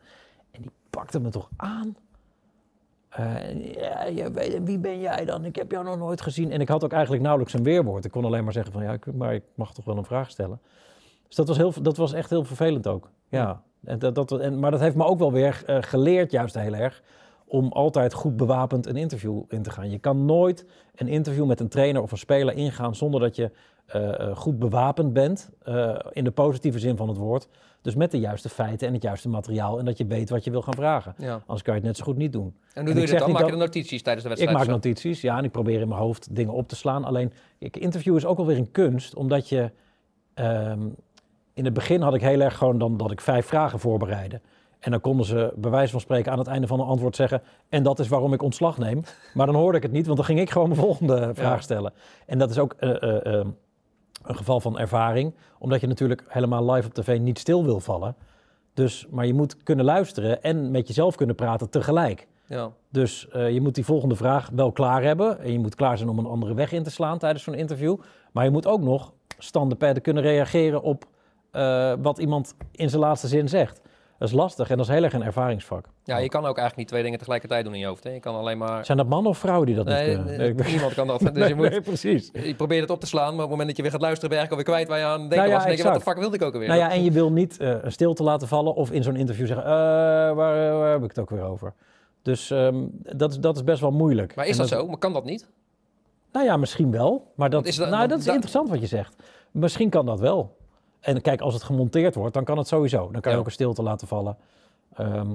En die pakte me toch aan. Eh, ja, wie ben jij dan? Ik heb jou nog nooit gezien. En ik had ook eigenlijk nauwelijks een weerwoord. Ik kon alleen maar zeggen van, ja, ik- maar ik mag toch wel een vraag stellen. Dus dat was, heel, dat was echt heel vervelend ook. Ja. En dat, dat, en, maar dat heeft me ook wel weer eh, geleerd, juist heel erg, om altijd goed bewapend een interview in te gaan. Je kan nooit een interview met een trainer of een speler ingaan zonder dat je eh, eh, goed bewapend bent, eh, in de positieve zin van het woord. Dus met de juiste feiten en het juiste materiaal en dat je weet wat je wil gaan vragen. Ja. Anders kan je het net zo goed niet doen. En hoe ik doe je dat dan? Maak je notities tijdens de ik wedstrijd? maak of zo? notities, ja, en ik probeer in mijn hoofd dingen op te slaan. Alleen, ik, interview is ook wel weer een kunst, omdat je... ehm, in het begin had ik heel erg gewoon dan dat ik vijf vragen voorbereidde. En dan konden ze bij wijze van spreken aan het einde van een antwoord zeggen... en dat is waarom ik ontslag neem. Maar dan hoorde ik het niet, want dan ging ik gewoon mijn volgende vraag stellen. En dat is ook eh, eh, eh, een geval van ervaring. Omdat je natuurlijk helemaal live op tv niet stil wil vallen. Dus, maar je moet kunnen luisteren en met jezelf kunnen praten tegelijk. Ja. Dus je moet die volgende vraag wel klaar hebben. En je moet klaar zijn om een andere weg in te slaan tijdens zo'n interview. Maar je moet ook nog standaard kunnen reageren op wat iemand in zijn laatste zin zegt. Dat is lastig en dat is heel erg een ervaringsvak. Ja, je kan ook eigenlijk niet twee dingen tegelijkertijd doen in je hoofd. Hè? Je kan alleen maar... Zijn dat mannen of vrouwen die dat Nee, niet kunnen? nee, ik- niemand kan dat. Dus Nee, je, moet, nee, precies. je probeert het op te slaan, maar op het moment dat je weer gaat luisteren, ben je eigenlijk alweer kwijt waar je aan denken Nou ja, was. En denk je, wat de fuck wilde ik ook alweer? Nou ja, en je wil niet eh, een stilte laten vallen of in zo'n interview zeggen, eh, waar, waar heb ik het ook weer over? Dus ehm, dat, is, dat is best wel moeilijk. Maar is dat zo? Maar kan dat niet? Nou ja, misschien wel. Maar dat, is dat- nou, dat is interessant wat je zegt. Misschien kan dat wel. En kijk, als het gemonteerd wordt, dan kan het sowieso. Dan kan je Ja. ook een stilte laten vallen. Ehm,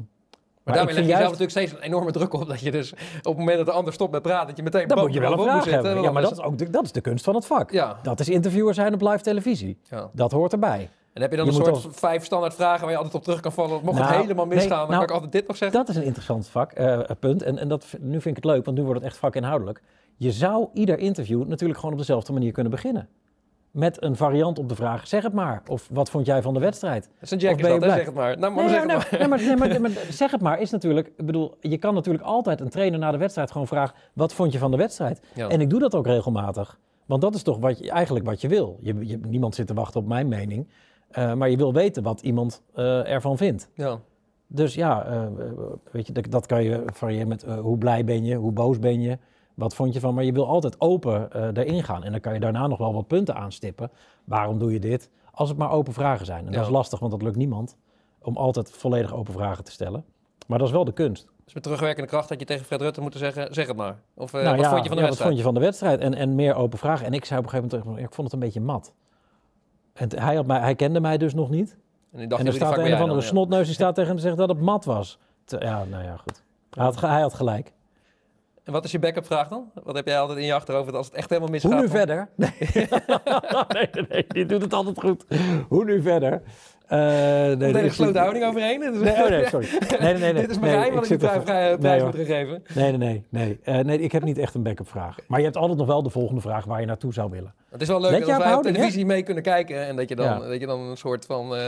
maar daarmee leg je zelf juist- natuurlijk steeds een enorme druk op. Dat je dus op het moment dat de ander stopt met praten, dat je meteen Dan moet je wel een vraag zitten, hebben. Ja, maar dat is ook de, dat is de kunst van het vak. Ja. Dat is interviewer zijn op live televisie. Ja. Dat hoort erbij. En heb je dan Je een soort vijf standaard vragen waar je altijd op terug kan vallen? Mocht Nou, het helemaal nee, misgaan, dan nou, kan ik altijd dit nog zeggen. Dat is een interessant vak, eh, punt. En, en dat, nu vind ik het leuk, want nu wordt het echt vakinhoudelijk. Je zou ieder interview natuurlijk gewoon op dezelfde manier kunnen beginnen. Met een variant op de vraag, zeg het maar. Of wat vond jij van de wedstrijd? Een jack Of is ben je dat, hè? zeg het maar. Nou, maar Nee, zeg ja, het nee, maar. nee, maar, nee, maar, maar zeg het maar is natuurlijk... Ik bedoel, je kan natuurlijk altijd een trainer na de wedstrijd gewoon vragen... wat vond je van de wedstrijd? Ja. En ik doe dat ook regelmatig. Want dat is toch wat je, eigenlijk wat je wil. Je, je, niemand zit te wachten op mijn mening. Eh, maar je wil weten wat iemand eh, ervan vindt. Ja. Dus ja, eh, weet je, dat, dat kan je variëren met hoe blij ben je, hoe boos ben je, wat vond je van. Maar je wil altijd open eh erin gaan. En dan kan je daarna nog wel wat punten aanstippen. Waarom doe je dit? Als het maar open vragen zijn. En Ja. dat is lastig, want dat lukt niemand. Om altijd volledig open vragen te stellen. Maar dat is wel de kunst. Dus met terugwerkende kracht had je tegen Fred Rutte moeten zeggen, zeg het maar. Of eh, Nou wat ja, vond je van de ja, wedstrijd? Wat vond je van de wedstrijd? En, en meer open vragen. En ik zei op een gegeven moment, ik vond het een beetje mat. En hij, had mij, hij kende mij dus nog niet. En en er staat een of andere dan? Snotneus die staat tegen hem en zegt dat het mat was. Te- ja, nou ja, goed. Hij had, hij had gelijk. En wat is je backup vraag dan? Wat heb jij altijd in je achterhoofd als het echt helemaal misgaat? Hoe nu dan? verder? Nee. nee, nee, nee, die doet het altijd goed. Hoe nu verder? Eh nee, Een hele is- gesloten houding overheen. Nee, oh nee, sorry. Nee, nee, nee, nee. Dit is mijn Nee, geheim wat ik er- prijs, nee, prijs moet gegeven. Nee, nee, nee. Nee. Eh, nee, ik heb niet echt een backup vraag. Maar je hebt altijd nog wel de volgende vraag waar je naartoe zou willen. Het is wel leuk dat wij op hè? televisie mee kunnen kijken. En dat je dan, Ja. dat je dan een soort van... eh,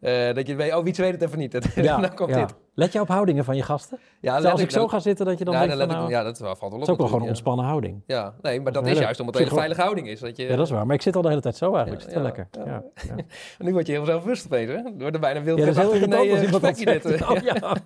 eh, dat je weet, oh, wie weet het even niet. Ja, dan komt ja. dit. Let je op houdingen van je gasten? Ja, als ik- zo dat- ga zitten dat je dan Ja, denkt van, ik- nou, ja, dat is wel- valt wel op Het is ook wel gewoon een ontspannen houding. Ja, nee, maar dat is juist omdat het een veilige houding is. Dat je, Ja, dat is waar. Maar ik zit al de hele tijd zo eigenlijk. Ik zit ja, lekker. ja. Ja. Ja. Nu word je heel zelfbewust opeens, hè? Wordt er bijna Ja, dat is heel wildvreemd irritant als iemand dat zegt. Oh, ja.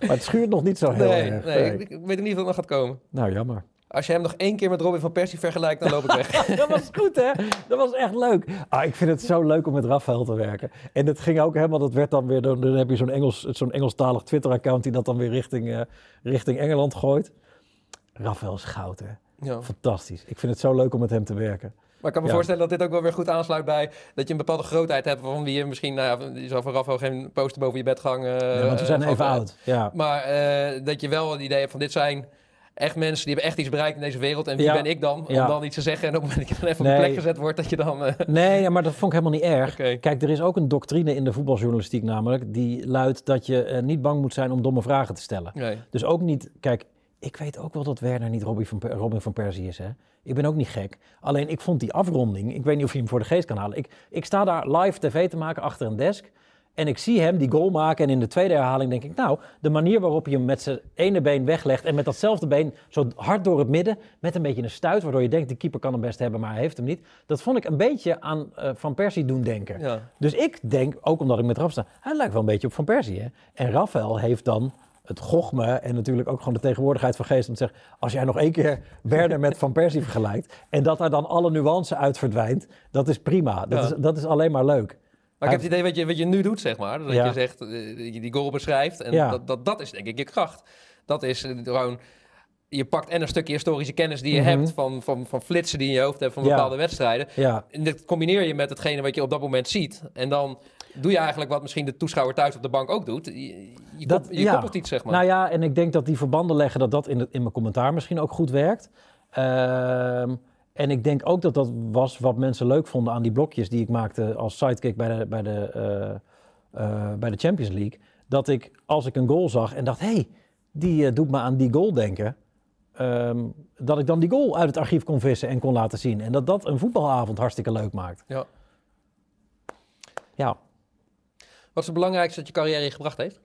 Maar het schuurt nog niet zo heel Nee, erg. nee, ik, ik weet niet of dat nog gaat komen. Nou, jammer. Als je hem nog één keer met Robin van Persie vergelijkt, dan loop ik weg. dat was goed, hè? Dat was echt leuk. Ah, ik vind het zo leuk om met Rafael te werken. En het ging ook helemaal, dat werd dan weer, dan, dan heb je zo'n Engels, zo'n Engelstalig Twitter-account die dat dan weer richting, eh, richting Engeland gooit. Rafael is goud, hè? Ja. Fantastisch. Ik vind het zo leuk om met hem te werken. Maar ik kan me Ja. voorstellen dat dit ook wel weer goed aansluit bij dat je een bepaalde grootheid hebt van wie je misschien, nou ja, je zal van Rafael geen poster boven je bed hangen. Ja, want we zijn even oud. Ja. Maar eh, dat je wel het idee hebt van dit zijn echt mensen die hebben echt iets bereikt in deze wereld. En wie Ja. ben ik dan om Ja. dan iets te zeggen en op het moment dat je dan even op de plek gezet wordt, dat je dan... eh, Nee, ja, maar dat vond ik helemaal niet erg. Kijk, er is ook een doctrine in de voetbaljournalistiek namelijk... die luidt dat je eh, niet bang moet zijn om domme vragen te stellen. Nee. Dus ook niet... Kijk, ik weet ook wel dat Werner niet Robin van, Per- Robin van Persie is, hè. Ik ben ook niet gek. Alleen, ik vond die afronding... Ik weet niet of je hem voor de geest kan halen. Ik, ik sta daar live tv te maken achter een desk... En ik zie hem die goal maken en in de tweede herhaling denk ik... nou, de manier waarop hij hem met zijn ene been weglegt... en met datzelfde been zo hard door het midden... met een beetje een stuit, waardoor je denkt... de keeper kan hem best hebben, maar hij heeft hem niet. Dat vond ik een beetje aan eh, Van Persie doen denken. Ja. Dus ik denk, ook omdat ik met Raf sta... hij lijkt wel een beetje op Van Persie, hè? En Rafael heeft dan het gochme en natuurlijk ook gewoon de tegenwoordigheid van geest... om te zeggen, als jij nog één keer Werner met Van Persie vergelijkt... en dat daar dan alle nuance uit verdwijnt, dat is prima. Dat, Ja. is, dat is alleen maar leuk. Maar ik heb het idee wat je, wat je nu doet, zeg maar. Dat Ja. je zegt, eh, dat je die goal beschrijft. En Ja. dat, dat, dat is denk ik je kracht. Dat is eh, gewoon... Je pakt en een stukje historische kennis die je Mhm. hebt van, van, van flitsen die je in je hoofd hebt van Ja. bepaalde wedstrijden. Ja. En dat combineer je met hetgene wat je op dat moment ziet. En dan doe je eigenlijk wat misschien de toeschouwer thuis op de bank ook doet. Je, je, Dat- kop- je ja. koppelt iets, zeg maar. Nou ja, en ik denk dat die verbanden leggen, dat dat in, in mijn commentaar misschien ook goed werkt. Ehm, en ik denk ook dat dat was wat mensen leuk vonden aan die blokjes die ik maakte als sidekick bij de, bij de, eh, eh, bij de Champions League. Dat ik, als ik een goal zag en dacht, hé, hey, die eh, doet me aan die goal denken. ehm, dat ik dan die goal uit het archief kon vissen en kon laten zien. En dat dat een voetbalavond hartstikke leuk maakt. Ja. Ja. Wat is het belangrijkste dat je carrière je gebracht heeft?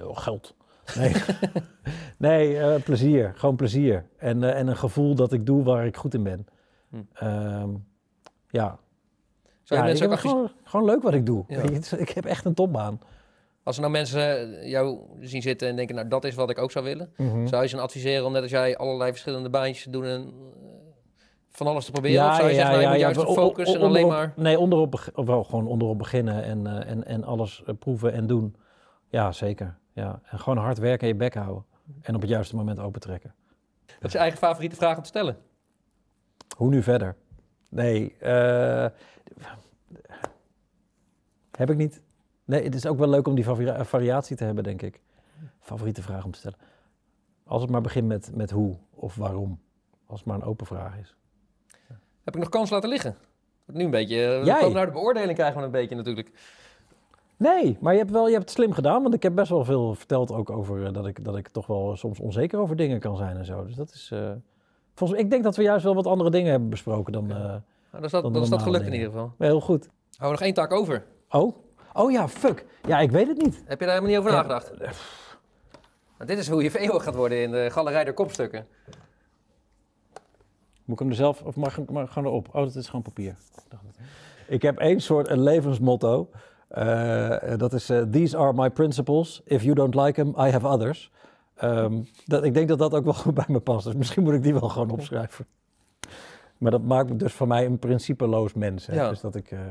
Oh, geld. Nee, nee eh, plezier. Gewoon plezier. En, eh, en een gevoel dat ik doe waar ik goed in ben. Hm. Ehm, ja. Zou je ja, mensen ook gewoon, gewoon leuk wat ik doe. Ja. Je, ik heb echt een topbaan. Als er nou mensen eh, jou zien zitten en denken, nou dat is wat ik ook zou willen. Mhm. Zou je ze adviseren om net als jij allerlei verschillende baantjes te doen en van alles te proberen? of zou je zeggen, nou, je moet juist focus en alleen maar... Nee, onderop, of wel gewoon onderop beginnen en, en, en alles proeven en doen. Ja, zeker. Ja. En gewoon hard werken en je bek houden. En op het juiste moment opentrekken. Dat is je eigen favoriete vraag om te stellen. Hoe nu verder? Nee, eh, heb ik niet. Nee, het is ook wel leuk om die vari- variatie te hebben, denk ik. Favoriete vraag om te stellen. Als het maar begint met, met hoe of waarom. Als het maar een open vraag is. Heb ik nog kans laten liggen? Nu een beetje... eh, We Jij? komen naar de beoordeling krijgen we een beetje natuurlijk. Nee, maar je hebt, wel, je hebt het slim gedaan. Want ik heb best wel veel verteld ook over eh, dat, ik, dat ik toch wel soms onzeker over dingen kan zijn en zo. Dus dat is... eh, volgens, ik denk dat we juist wel wat andere dingen hebben besproken dan... eh Nou, dan is dat, dan is dat gelukt in ieder geval. Ja, heel goed. We nog één taak over. Oh? Oh ja, fuck. Ja, ik weet het niet. Heb je daar helemaal niet over Ja. nagedacht? Nou, dit is hoe je VO gaat worden in de galerij der kopstukken. Moet ik hem er zelf, of mag ik maar gewoon erop? Oh, dat is gewoon papier. Dat- Ik heb één soort een levensmotto. Eh, dat is, eh, these are my principles. If you don't like them, I have others. Ehm, dat, ik denk dat dat ook wel goed bij me past. Dus misschien moet ik die wel gewoon opschrijven. Maar dat maakt dus van mij een principeloos mens. Hè? Ja. Dus dat ik... eh, Ja,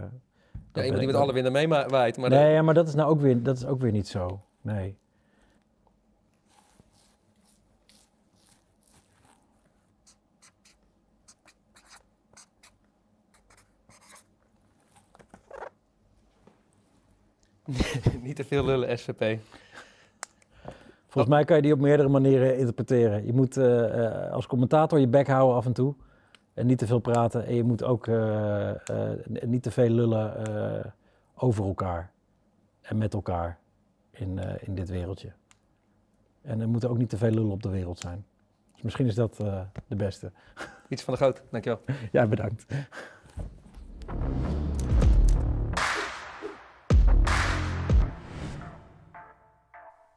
dat iemand ben die met alle winden meewaait. Nee, ja, maar dat is nou ook weer, dat is ook weer niet zo. Nee. niet te veel lullen, SVP. Volgens mij kan je die op meerdere manieren interpreteren. Je moet eh, eh, als commentator je bek houden af en toe. En niet te veel praten. En je moet ook eh, niet te veel lullen over elkaar. En met elkaar in, in dit wereldje. En er moeten ook niet te veel lullen op de wereld zijn. Dus misschien is dat de beste. Iets van de goot, dankjewel. Ja, bedankt.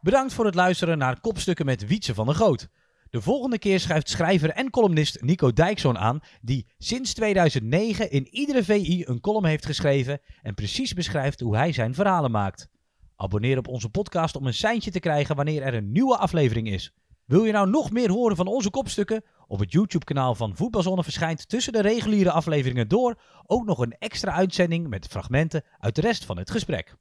Bedankt voor het luisteren naar Kopstukken met Wietse van der Goot. De volgende keer schrijft schrijver en columnist Nico Dijkzoon aan, die sinds 2009 in iedere VI een column heeft geschreven en precies beschrijft hoe hij zijn verhalen maakt. Abonneer op onze podcast om een seintje te krijgen wanneer er een nieuwe aflevering is. Wil je nou nog meer horen van onze kopstukken? Op het YouTube-kanaal van Voetbalzone verschijnt tussen de reguliere afleveringen door ook nog een extra uitzending met fragmenten uit de rest van het gesprek.